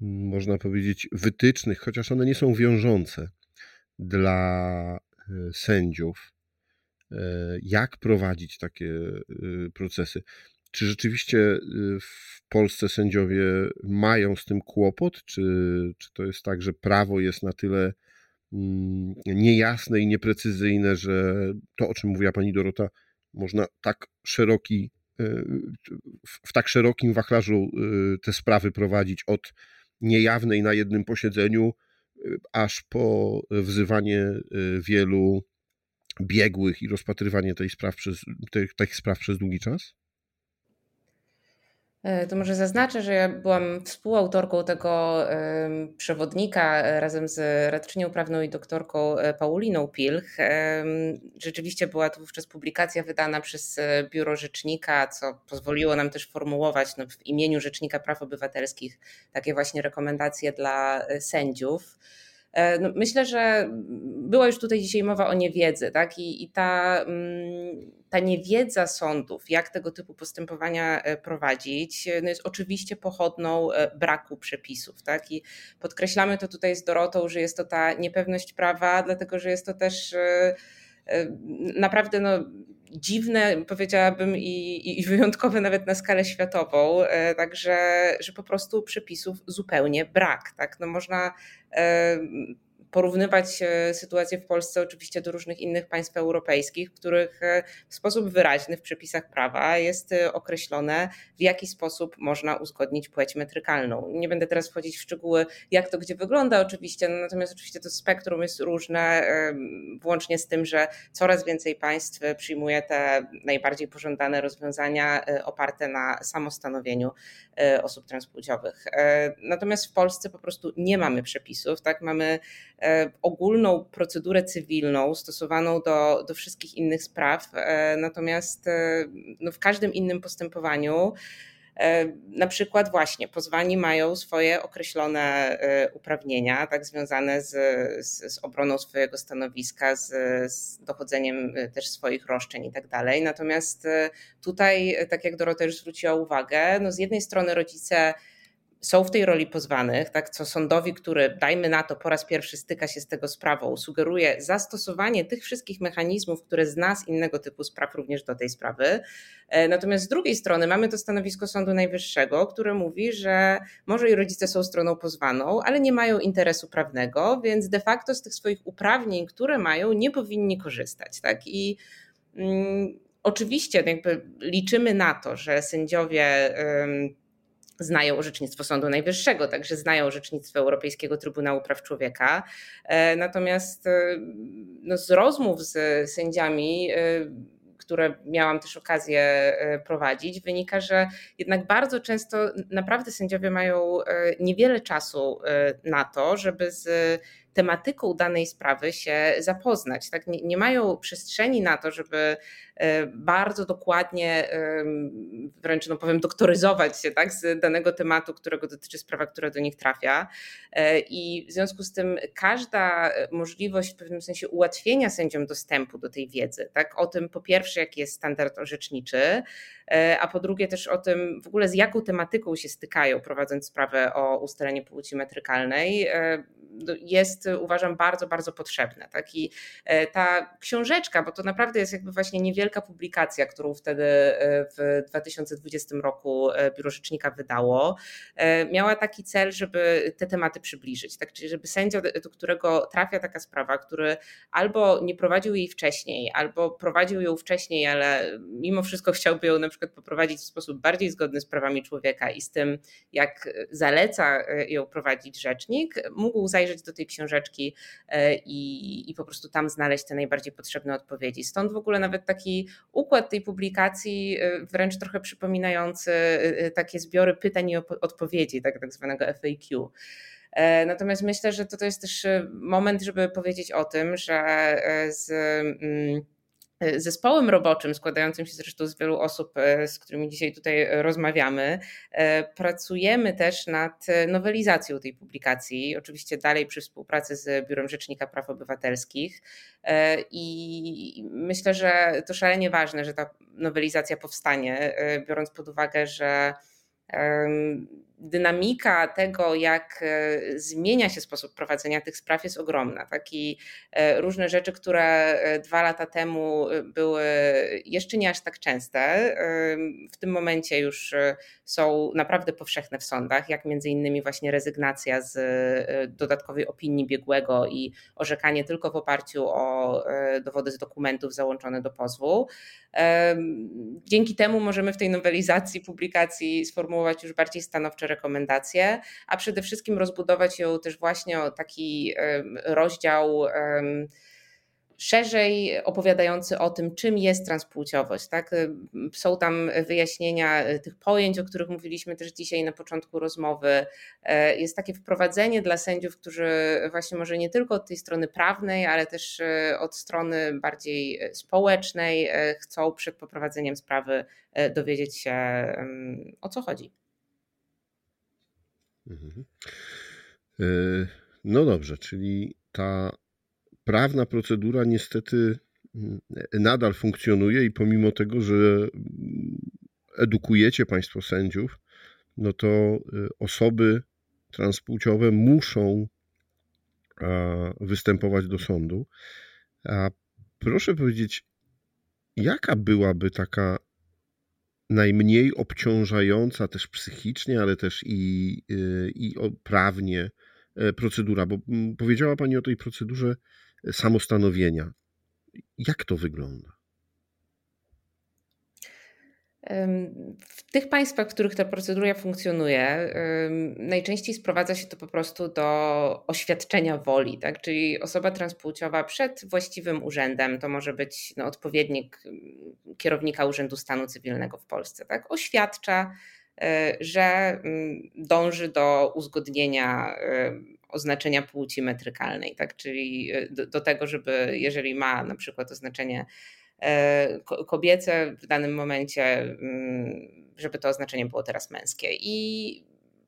można powiedzieć, wytycznych, chociaż one nie są wiążące dla e, sędziów, e, jak prowadzić takie e, procesy. Czy rzeczywiście w Polsce sędziowie mają z tym kłopot? Czy, czy to jest tak, że prawo jest na tyle mm, niejasne i nieprecyzyjne, że to, o czym mówiła pani Dorota, można tak szeroki, w tak szerokim wachlarzu te sprawy prowadzić od niejawnej na jednym posiedzeniu, y, aż po wzywanie y, wielu biegłych i rozpatrywanie tej spraw przez, tych, tych spraw przez długi czas? E, to może zaznaczę, że ja byłam współautorką tego przewodnika e, razem z radczynią prawną i doktorką e, Pauliną Pilch. Rzeczywiście była to wówczas publikacja wydana przez Biuro Rzecznika, co pozwoliło nam też formułować no, w imieniu Rzecznika Praw Obywatelskich takie właśnie rekomendacje dla sędziów. E, no myślę, że była już tutaj dzisiaj mowa o niewiedzy, tak? I, i ta, mm, ta niewiedza sądów, jak tego typu postępowania e, prowadzić, no jest oczywiście pochodną e, braku przepisów, tak? I podkreślamy to tutaj z Dorotą, że jest to ta niepewność prawa, dlatego że jest to też naprawdę no, dziwne, powiedziałabym, i, i wyjątkowe nawet na skalę światową, także że po prostu przepisów zupełnie brak. Tak? No można porównywać e, sytuację w Polsce oczywiście do różnych innych państw europejskich, w których e, w sposób wyraźny w przepisach prawa jest e, określone, w jaki sposób można uzgodnić płeć metrykalną. Nie będę teraz wchodzić w szczegóły, jak to gdzie wygląda oczywiście, no natomiast oczywiście to spektrum jest różne, włącznie z tym, że coraz więcej państw przyjmuje te najbardziej pożądane rozwiązania oparte na samostanowieniu osób transpłciowych. Natomiast w Polsce po prostu nie mamy przepisów, tak? Mamy ogólną procedurę cywilną stosowaną do, do wszystkich innych spraw, e, natomiast e, no w każdym innym postępowaniu na przykład właśnie pozwani mają swoje określone uprawnienia, tak związane z, z, z obroną swojego stanowiska, z, z, dochodzeniem też swoich roszczeń i tak dalej. Natomiast tutaj, tak jak Dorota już zwróciła uwagę, no z jednej strony rodzice są w tej roli pozwanych, tak, co sądowi, który dajmy na to po raz pierwszy styka się z tego sprawą, sugeruje zastosowanie tych wszystkich mechanizmów, które zna z innego typu spraw również do tej sprawy. E, natomiast z drugiej strony mamy to stanowisko Sądu Najwyższego, które mówi, że może i rodzice są stroną pozwaną, ale nie mają interesu prawnego, więc de facto z tych swoich uprawnień, które mają, nie powinni korzystać. Tak? I mm, oczywiście jakby liczymy na to, że sędziowie znają orzecznictwo Sądu Najwyższego, także znają orzecznictwo Europejskiego Trybunału Praw Człowieka. E, natomiast e, no, z rozmów z sędziami, e, które miałam też okazję prowadzić, wynika, że jednak bardzo często naprawdę sędziowie mają niewiele czasu na to, żeby z tematyką danej sprawy się zapoznać. Tak? Nie, nie mają przestrzeni na to, żeby e, bardzo dokładnie, wręcz no powiem, doktoryzować się tak, z danego tematu, którego dotyczy sprawa, która do nich trafia. E, I w związku z tym każda możliwość w pewnym sensie ułatwienia sędziom dostępu do tej wiedzy, tak, o tym po pierwsze, jaki jest standard orzeczniczy, e, a po drugie też o tym w ogóle z jaką tematyką się stykają, prowadząc sprawę o ustalenie płci metrykalnej, jest uważam bardzo, bardzo potrzebne. Tak? I e, ta książeczka, bo to naprawdę jest jakby właśnie niewielka publikacja, którą wtedy e, w 2020 roku e, Biuro Rzecznika wydało, miała taki cel, żeby te tematy przybliżyć. Tak? Czyli żeby sędzia, do którego trafia taka sprawa, który albo nie prowadził jej wcześniej, albo prowadził ją wcześniej, ale mimo wszystko chciałby ją na przykład poprowadzić w sposób bardziej zgodny z prawami człowieka i z tym, jak zaleca ją prowadzić rzecznik, mógł zajrzeć do tej książeczki e, i, i po prostu tam znaleźć te najbardziej potrzebne odpowiedzi. Stąd w ogóle nawet taki układ tej publikacji, e, wręcz trochę przypominający e, takie zbiory pytań i odpowiedzi, tak, tak zwanego FAQ. Natomiast myślę, że to, to jest też moment, żeby powiedzieć o tym, że z mm, zespołem roboczym, składającym się zresztą z wielu osób, e, z którymi dzisiaj tutaj rozmawiamy, e, pracujemy też nad nowelizacją tej publikacji, oczywiście dalej przy współpracy z Biurem Rzecznika Praw Obywatelskich. E, I myślę, że to szalenie ważne, że ta nowelizacja powstanie, biorąc pod uwagę, że dynamika tego, jak e, zmienia się sposób prowadzenia tych spraw, jest ogromna. Taki e, różne rzeczy, które e, dwa lata temu były jeszcze nie aż tak częste, w tym momencie już są naprawdę powszechne w sądach, jak między innymi właśnie rezygnacja z dodatkowej opinii biegłego i orzekanie tylko w oparciu o dowody z dokumentów załączone do pozwu. Dzięki temu możemy w tej nowelizacji publikacji sformułować już bardziej stanowcze rekomendacje, a przede wszystkim rozbudować ją też właśnie o taki rozdział szerzej opowiadający o tym, czym jest transpłciowość. Tak? Są tam wyjaśnienia tych pojęć, o których mówiliśmy też dzisiaj na początku rozmowy. Jest takie wprowadzenie dla sędziów, którzy właśnie może nie tylko od tej strony prawnej, ale też od strony bardziej społecznej chcą przed poprowadzeniem sprawy dowiedzieć się o co chodzi. Mhm. E, no dobrze, czyli ta prawna procedura niestety mm, nadal funkcjonuje i pomimo tego, że mm, edukujecie Państwo sędziów, no to y, osoby transpłciowe muszą występować do sądu. A proszę powiedzieć, jaka byłaby taka najmniej obciążająca też psychicznie, ale też i, y, i prawnie e, procedura? Bo mm, powiedziała Pani o tej procedurze samostanowienia. Jak to wygląda? W tych państwach, w których ta procedura funkcjonuje, najczęściej sprowadza się to po prostu do oświadczenia woli, tak? czyli osoba transpłciowa przed właściwym urzędem, to może być no, odpowiednik kierownika Urzędu Stanu Cywilnego w Polsce, tak? oświadcza, e, że dąży do uzgodnienia oznaczenia płci metrykalnej, tak? czyli e, do, do tego, żeby jeżeli ma na przykład oznaczenie kobiece w danym momencie, mm, żeby to oznaczenie było teraz męskie. I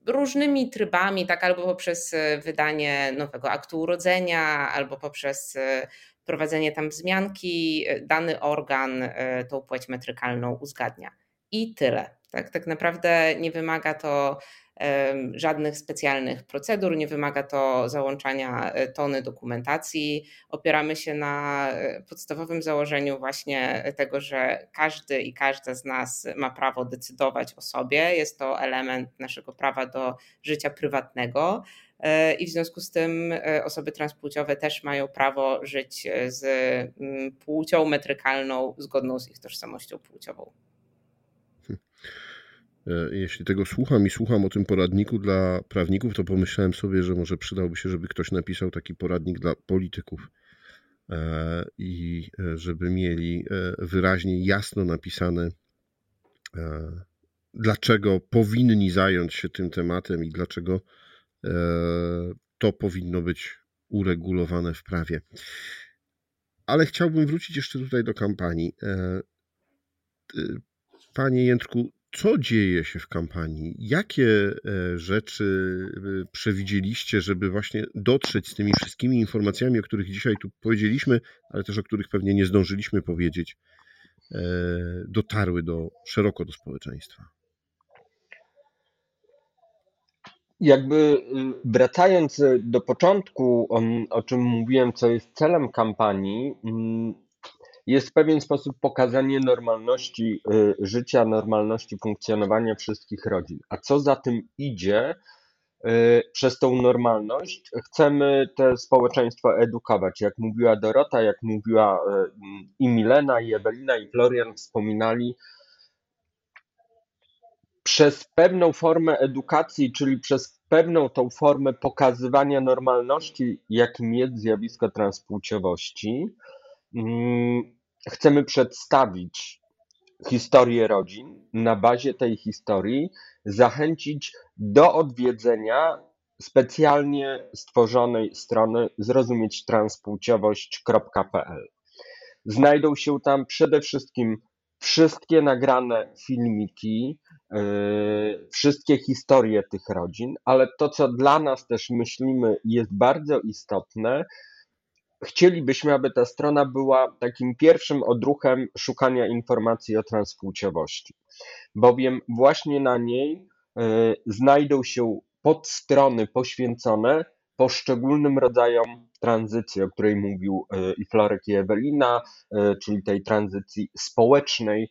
różnymi trybami, tak albo poprzez e, wydanie nowego aktu urodzenia, albo poprzez prowadzenie tam wzmianki, dany organ tą płeć metrykalną uzgadnia. I tyle. Tak, tak naprawdę nie wymaga to żadnych specjalnych procedur, nie wymaga to załączania e, tony dokumentacji. Opieramy się na e, podstawowym założeniu właśnie tego, że każdy i każda z nas ma prawo decydować o sobie. Jest to element naszego prawa do życia prywatnego. E, I w związku z tym osoby transpłciowe też mają prawo żyć z płcią metrykalną zgodną z ich tożsamością płciową. E, jeśli tego słucham i słucham o tym poradniku dla prawników, to pomyślałem sobie, że może przydałby się, żeby ktoś napisał taki poradnik dla polityków e, i e, żeby mieli wyraźnie, jasno napisane, dlaczego powinni zająć się tym tematem i dlaczego to powinno być uregulowane w prawie. Ale chciałbym wrócić jeszcze tutaj do kampanii. Panie Jędrku, co dzieje się w kampanii? Jakie e, rzeczy e, przewidzieliście, żeby właśnie dotrzeć z tymi wszystkimi informacjami, o których dzisiaj tu powiedzieliśmy, ale też o których pewnie nie zdążyliśmy powiedzieć, e, dotarły do, szeroko do społeczeństwa? Jakby y, wracając do początku, o czym mówiłem, co jest celem kampanii, mm, jest w pewien sposób pokazanie normalności y, życia, normalności funkcjonowania wszystkich rodzin. A co za tym idzie, y, przez tą normalność chcemy te społeczeństwo edukować. Jak mówiła Dorota, jak mówiła y, i Milena, i Ewelina, i Florian wspominali, przez pewną formę edukacji, czyli przez pewną tą formę pokazywania normalności, jakim jest zjawisko transpłciowości, chcemy przedstawić historię rodzin, na bazie tej historii zachęcić do odwiedzenia specjalnie stworzonej strony zrozumieć-transpłciowość.pl. Znajdą się tam przede wszystkim wszystkie nagrane filmiki, yy, wszystkie historie tych rodzin, ale to, co dla nas też myślimy jest bardzo istotne, chcielibyśmy, aby ta strona była takim pierwszym odruchem szukania informacji o transpłciowości, bowiem właśnie na niej e, znajdą się podstrony poświęcone poszczególnym rodzajom tranzycji, o której mówił e, i Florek i Ewelina, e, czyli tej tranzycji społecznej,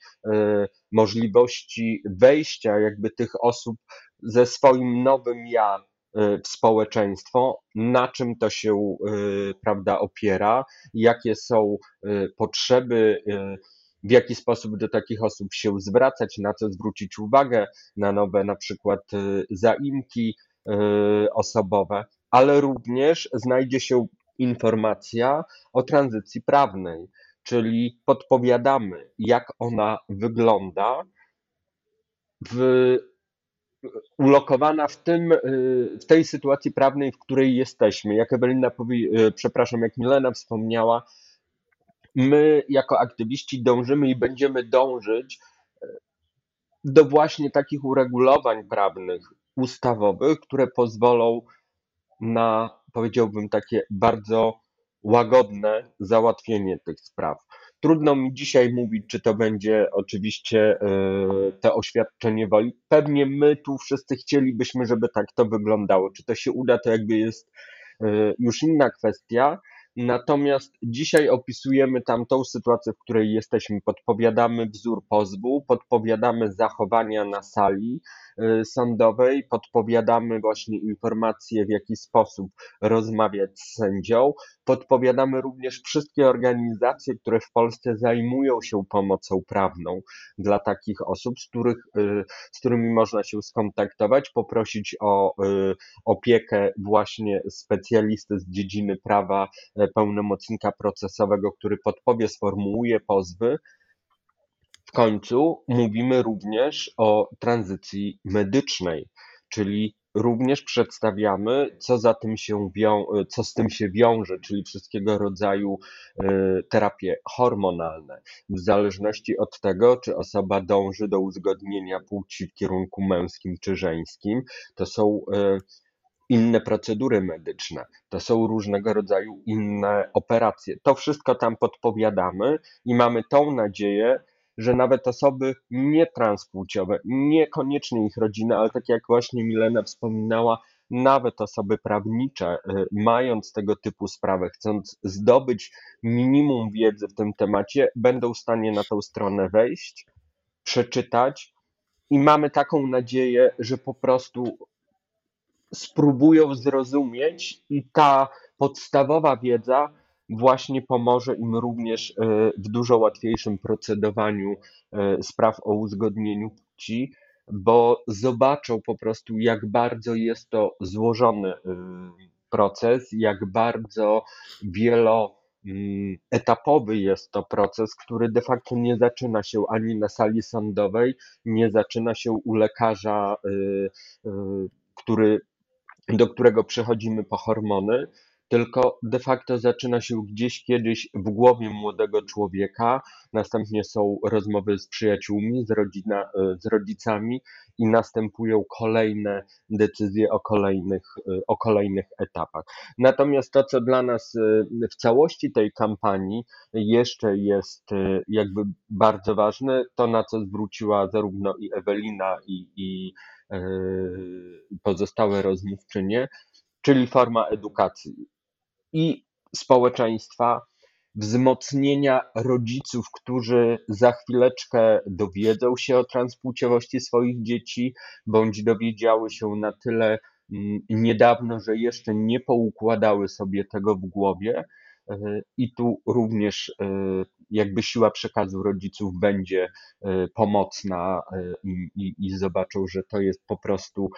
możliwości wejścia jakby tych osób ze swoim nowym ja w społeczeństwo, na czym to się y, prawda, opiera, jakie są y, potrzeby, w jaki sposób do takich osób się zwracać, na co zwrócić uwagę, na nowe na przykład zaimki osobowe, ale również znajdzie się informacja o tranzycji prawnej, czyli podpowiadamy, jak ona wygląda, w, ulokowana w, tym, w tej sytuacji prawnej, w której jesteśmy. Jak Ewelina powie, przepraszam, jak Milena wspomniała, my jako aktywiści dążymy i będziemy dążyć do właśnie takich uregulowań prawnych, ustawowych, które pozwolą na, powiedziałbym, takie bardzo łagodne załatwienie tych spraw. Trudno mi dzisiaj mówić, czy to będzie oczywiście e, to oświadczenie woli. Pewnie my tu wszyscy chcielibyśmy, żeby tak to wyglądało. Czy to się uda, to jakby jest e, już inna kwestia. Natomiast dzisiaj opisujemy tamtą sytuację, w której jesteśmy. Podpowiadamy wzór pozwu, podpowiadamy zachowania na sali sądowej, podpowiadamy właśnie informacje, w jaki sposób rozmawiać z sędzią. Podpowiadamy również wszystkie organizacje, które w Polsce zajmują się pomocą prawną dla takich osób, z, których, y, z którymi można się skontaktować, poprosić o y, opiekę właśnie specjalisty z dziedziny prawa pełnomocnika procesowego, który podpowie, sformułuje pozwy. W końcu mówimy również o tranzycji medycznej, czyli również przedstawiamy, co za tym się wią- co z tym się wiąże, czyli wszystkiego rodzaju y, terapie hormonalne, w zależności od tego, czy osoba dąży do uzgodnienia płci w kierunku męskim czy żeńskim. To są y, inne procedury medyczne, to są różnego rodzaju inne operacje. To wszystko tam podpowiadamy i mamy tą nadzieję, że nawet osoby nietranspłciowe, niekoniecznie ich rodziny, ale tak jak właśnie Milena wspominała, nawet osoby prawnicze, y, mając tego typu sprawę, chcąc zdobyć minimum wiedzy w tym temacie, będą w stanie na tą stronę wejść, przeczytać i mamy taką nadzieję, że po prostu spróbują zrozumieć i ta podstawowa wiedza właśnie pomoże im również e, w dużo łatwiejszym procedowaniu e, spraw o uzgodnieniu płci, bo zobaczą po prostu, jak bardzo jest to złożony e, proces, jak bardzo wieloetapowy jest to proces, który de facto nie zaczyna się ani na sali sądowej, nie zaczyna się u lekarza, który do którego przechodzimy po hormony, tylko de facto zaczyna się gdzieś kiedyś w głowie młodego człowieka, następnie są rozmowy z przyjaciółmi, z, rodzina, z rodzicami i następują kolejne decyzje o kolejnych, o kolejnych etapach. Natomiast to, co dla nas w całości tej kampanii jeszcze jest jakby bardzo ważne, to na co zwróciła zarówno i Ewelina, i, i E, pozostałe rozmówczynie, czyli forma edukacji i społeczeństwa, wzmocnienia rodziców, którzy za chwileczkę dowiedzą się o transpłciowości swoich dzieci, bądź dowiedziały się na tyle mm, niedawno, że jeszcze nie poukładały sobie tego w głowie. E, I tu również e, jakby siła przekazu rodziców będzie e, pomocna i, i, i zobaczą, że to jest po prostu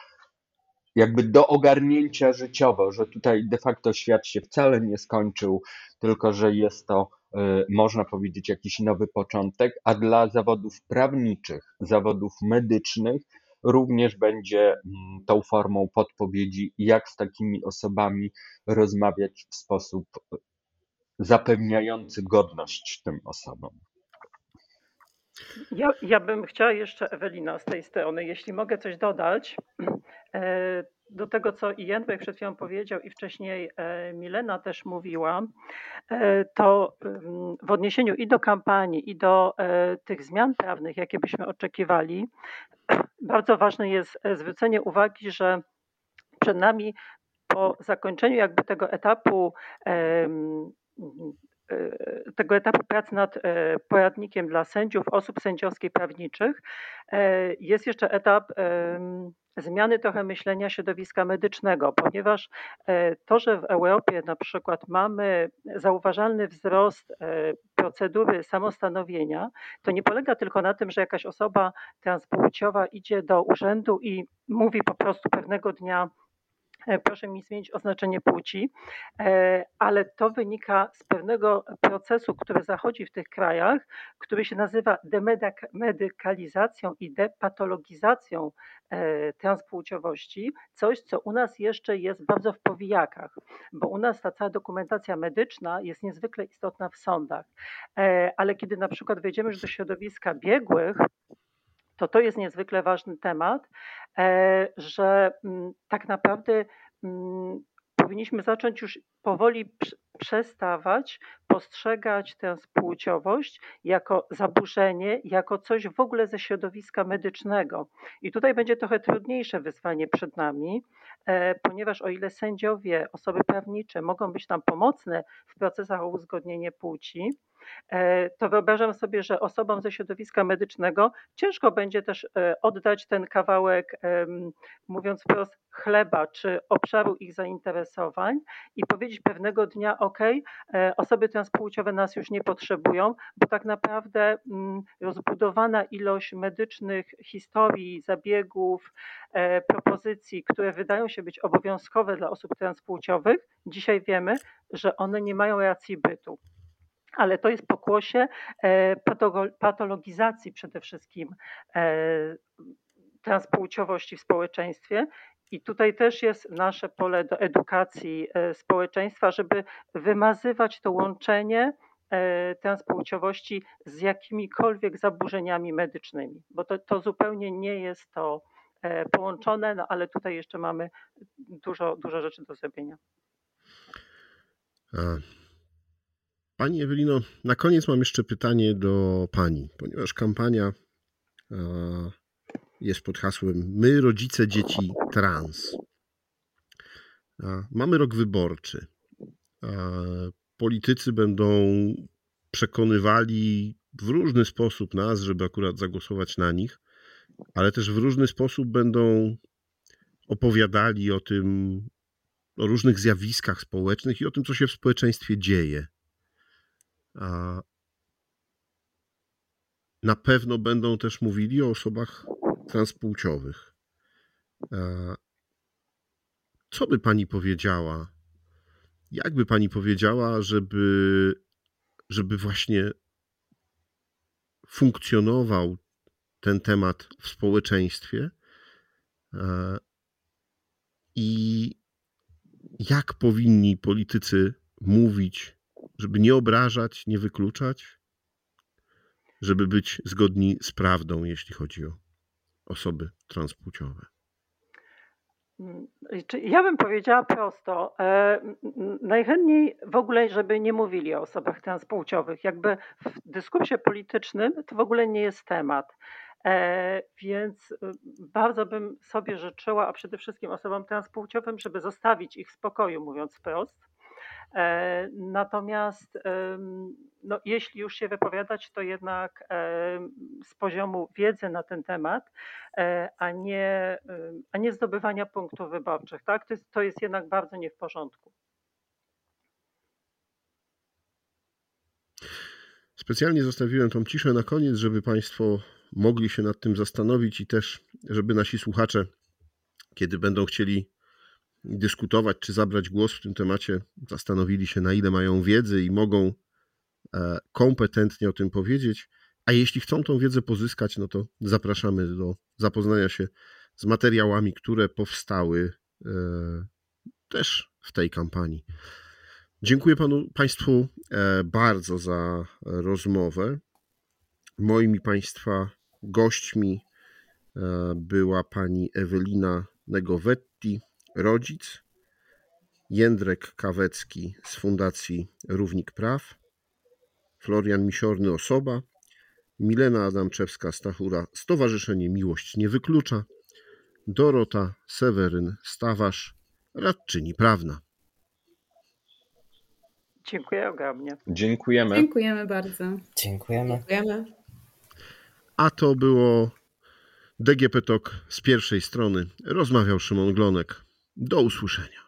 jakby do ogarnięcia życiowo, że tutaj de facto świat się wcale nie skończył, tylko że jest to, e, można powiedzieć, jakiś nowy początek, a dla zawodów prawniczych, zawodów medycznych również będzie mm, tą formą podpowiedzi, jak z takimi osobami rozmawiać w sposób zapewniający godność tym osobom. Ja, ja bym chciała jeszcze, Ewelina, z tej strony, jeśli mogę coś dodać e, do tego, co i Jędrek przed chwilą powiedział i wcześniej e, Milena też mówiła, e, to mm, w odniesieniu i do kampanii, i do tych zmian prawnych, jakie byśmy oczekiwali, bardzo ważne jest zwrócenie uwagi, że przed nami po zakończeniu jakby tego etapu E, tego etapu pracy nad e, poradnikiem dla sędziów, osób sędziowskich, prawniczych, e, jest jeszcze etap zmiany trochę myślenia środowiska medycznego, ponieważ to, że w Europie na przykład mamy zauważalny wzrost procedury samostanowienia, to nie polega tylko na tym, że jakaś osoba transpłciowa idzie do urzędu i mówi po prostu pewnego dnia, E, proszę mi zmienić oznaczenie płci, e, ale to wynika z pewnego procesu, który zachodzi w tych krajach, który się nazywa demedykalizacją i depatologizacją e, transpłciowości, coś, co u nas jeszcze jest bardzo w powijakach, bo u nas ta cała dokumentacja medyczna jest niezwykle istotna w sądach, ale kiedy na przykład wejdziemy już do środowiska biegłych, to to jest niezwykle ważny temat, e, że mm, tak naprawdę mm, powinniśmy zacząć już powoli przestawać postrzegać tę spłciowość jako zaburzenie, jako coś w ogóle ze środowiska medycznego. I tutaj będzie trochę trudniejsze wyzwanie przed nami, e, ponieważ o ile sędziowie, osoby prawnicze mogą być nam pomocne w procesach o uzgodnienie płci, to wyobrażam sobie, że osobom ze środowiska medycznego ciężko będzie też e, oddać ten kawałek, mówiąc wprost, chleba czy obszaru ich zainteresowań i powiedzieć pewnego dnia: OK, e, osoby transpłciowe nas już nie potrzebują, bo tak naprawdę mm, rozbudowana ilość medycznych historii, zabiegów, propozycji, które wydają się być obowiązkowe dla osób transpłciowych, dzisiaj wiemy, że one nie mają racji bytu ale to jest pokłosie e, patologizacji przede wszystkim e, transpłciowości w społeczeństwie. I tutaj też jest nasze pole do edukacji e, społeczeństwa, żeby wymazywać to łączenie transpłciowości z jakimikolwiek zaburzeniami medycznymi, bo to, to zupełnie nie jest to połączone, no ale tutaj jeszcze mamy dużo, dużo rzeczy do zrobienia. Pani Ewelino, na koniec mam jeszcze pytanie do Pani, ponieważ kampania jest pod hasłem My, rodzice dzieci trans. Mamy rok wyborczy. Politycy będą przekonywali w różny sposób nas, żeby akurat zagłosować na nich, ale też w różny sposób będą opowiadali o tym, o różnych zjawiskach społecznych i o tym, co się w społeczeństwie dzieje. Na pewno będą też mówili o osobach transpłciowych. Co by pani powiedziała? Jak by pani powiedziała, żeby, żeby właśnie funkcjonował ten temat w społeczeństwie? I jak powinni politycy mówić żeby nie obrażać, nie wykluczać, żeby być zgodni z prawdą, jeśli chodzi o osoby transpłciowe? Mm, ja bym powiedziała prosto. E, najchętniej w ogóle, żeby nie mówili o osobach transpłciowych. Jakby w dyskursie politycznym to w ogóle nie jest temat. E, więc y, bardzo bym sobie życzyła, a przede wszystkim osobom transpłciowym, żeby zostawić ich w spokoju, mówiąc wprost E, natomiast no, jeśli już się wypowiadać, to jednak z poziomu wiedzy na ten temat, e, a nie, a nie zdobywania punktów wyborczych. Tak? To, jest, to jest jednak bardzo nie w porządku. Specjalnie zostawiłem tą ciszę na koniec, żeby Państwo mogli się nad tym zastanowić i też, żeby nasi słuchacze, kiedy będą chcieli dyskutować czy zabrać głos w tym temacie, zastanowili się, na ile mają wiedzy i mogą e, kompetentnie o tym powiedzieć. A jeśli chcą tą wiedzę pozyskać, no to zapraszamy do zapoznania się z materiałami, które powstały e, też w tej kampanii. Dziękuję panu, Państwu e, bardzo za rozmowę. Moimi Państwa gośćmi była pani Ewelina Negowetti, rodzic, Jędrek Kawecki z Fundacji Równik Praw, Florian Misiorny Osoba, Milena Adamczewska-Stachura Stowarzyszenie Miłość Nie Wyklucza, Dorota Seweryn Stawarz, radczyni prawna. Dziękuję ogromnie. Dziękujemy. Dziękujemy bardzo. Dziękujemy. Dziękujemy. A to było DGP Talk z pierwszej strony. Rozmawiał Szymon Glonek. Do usłyszenia.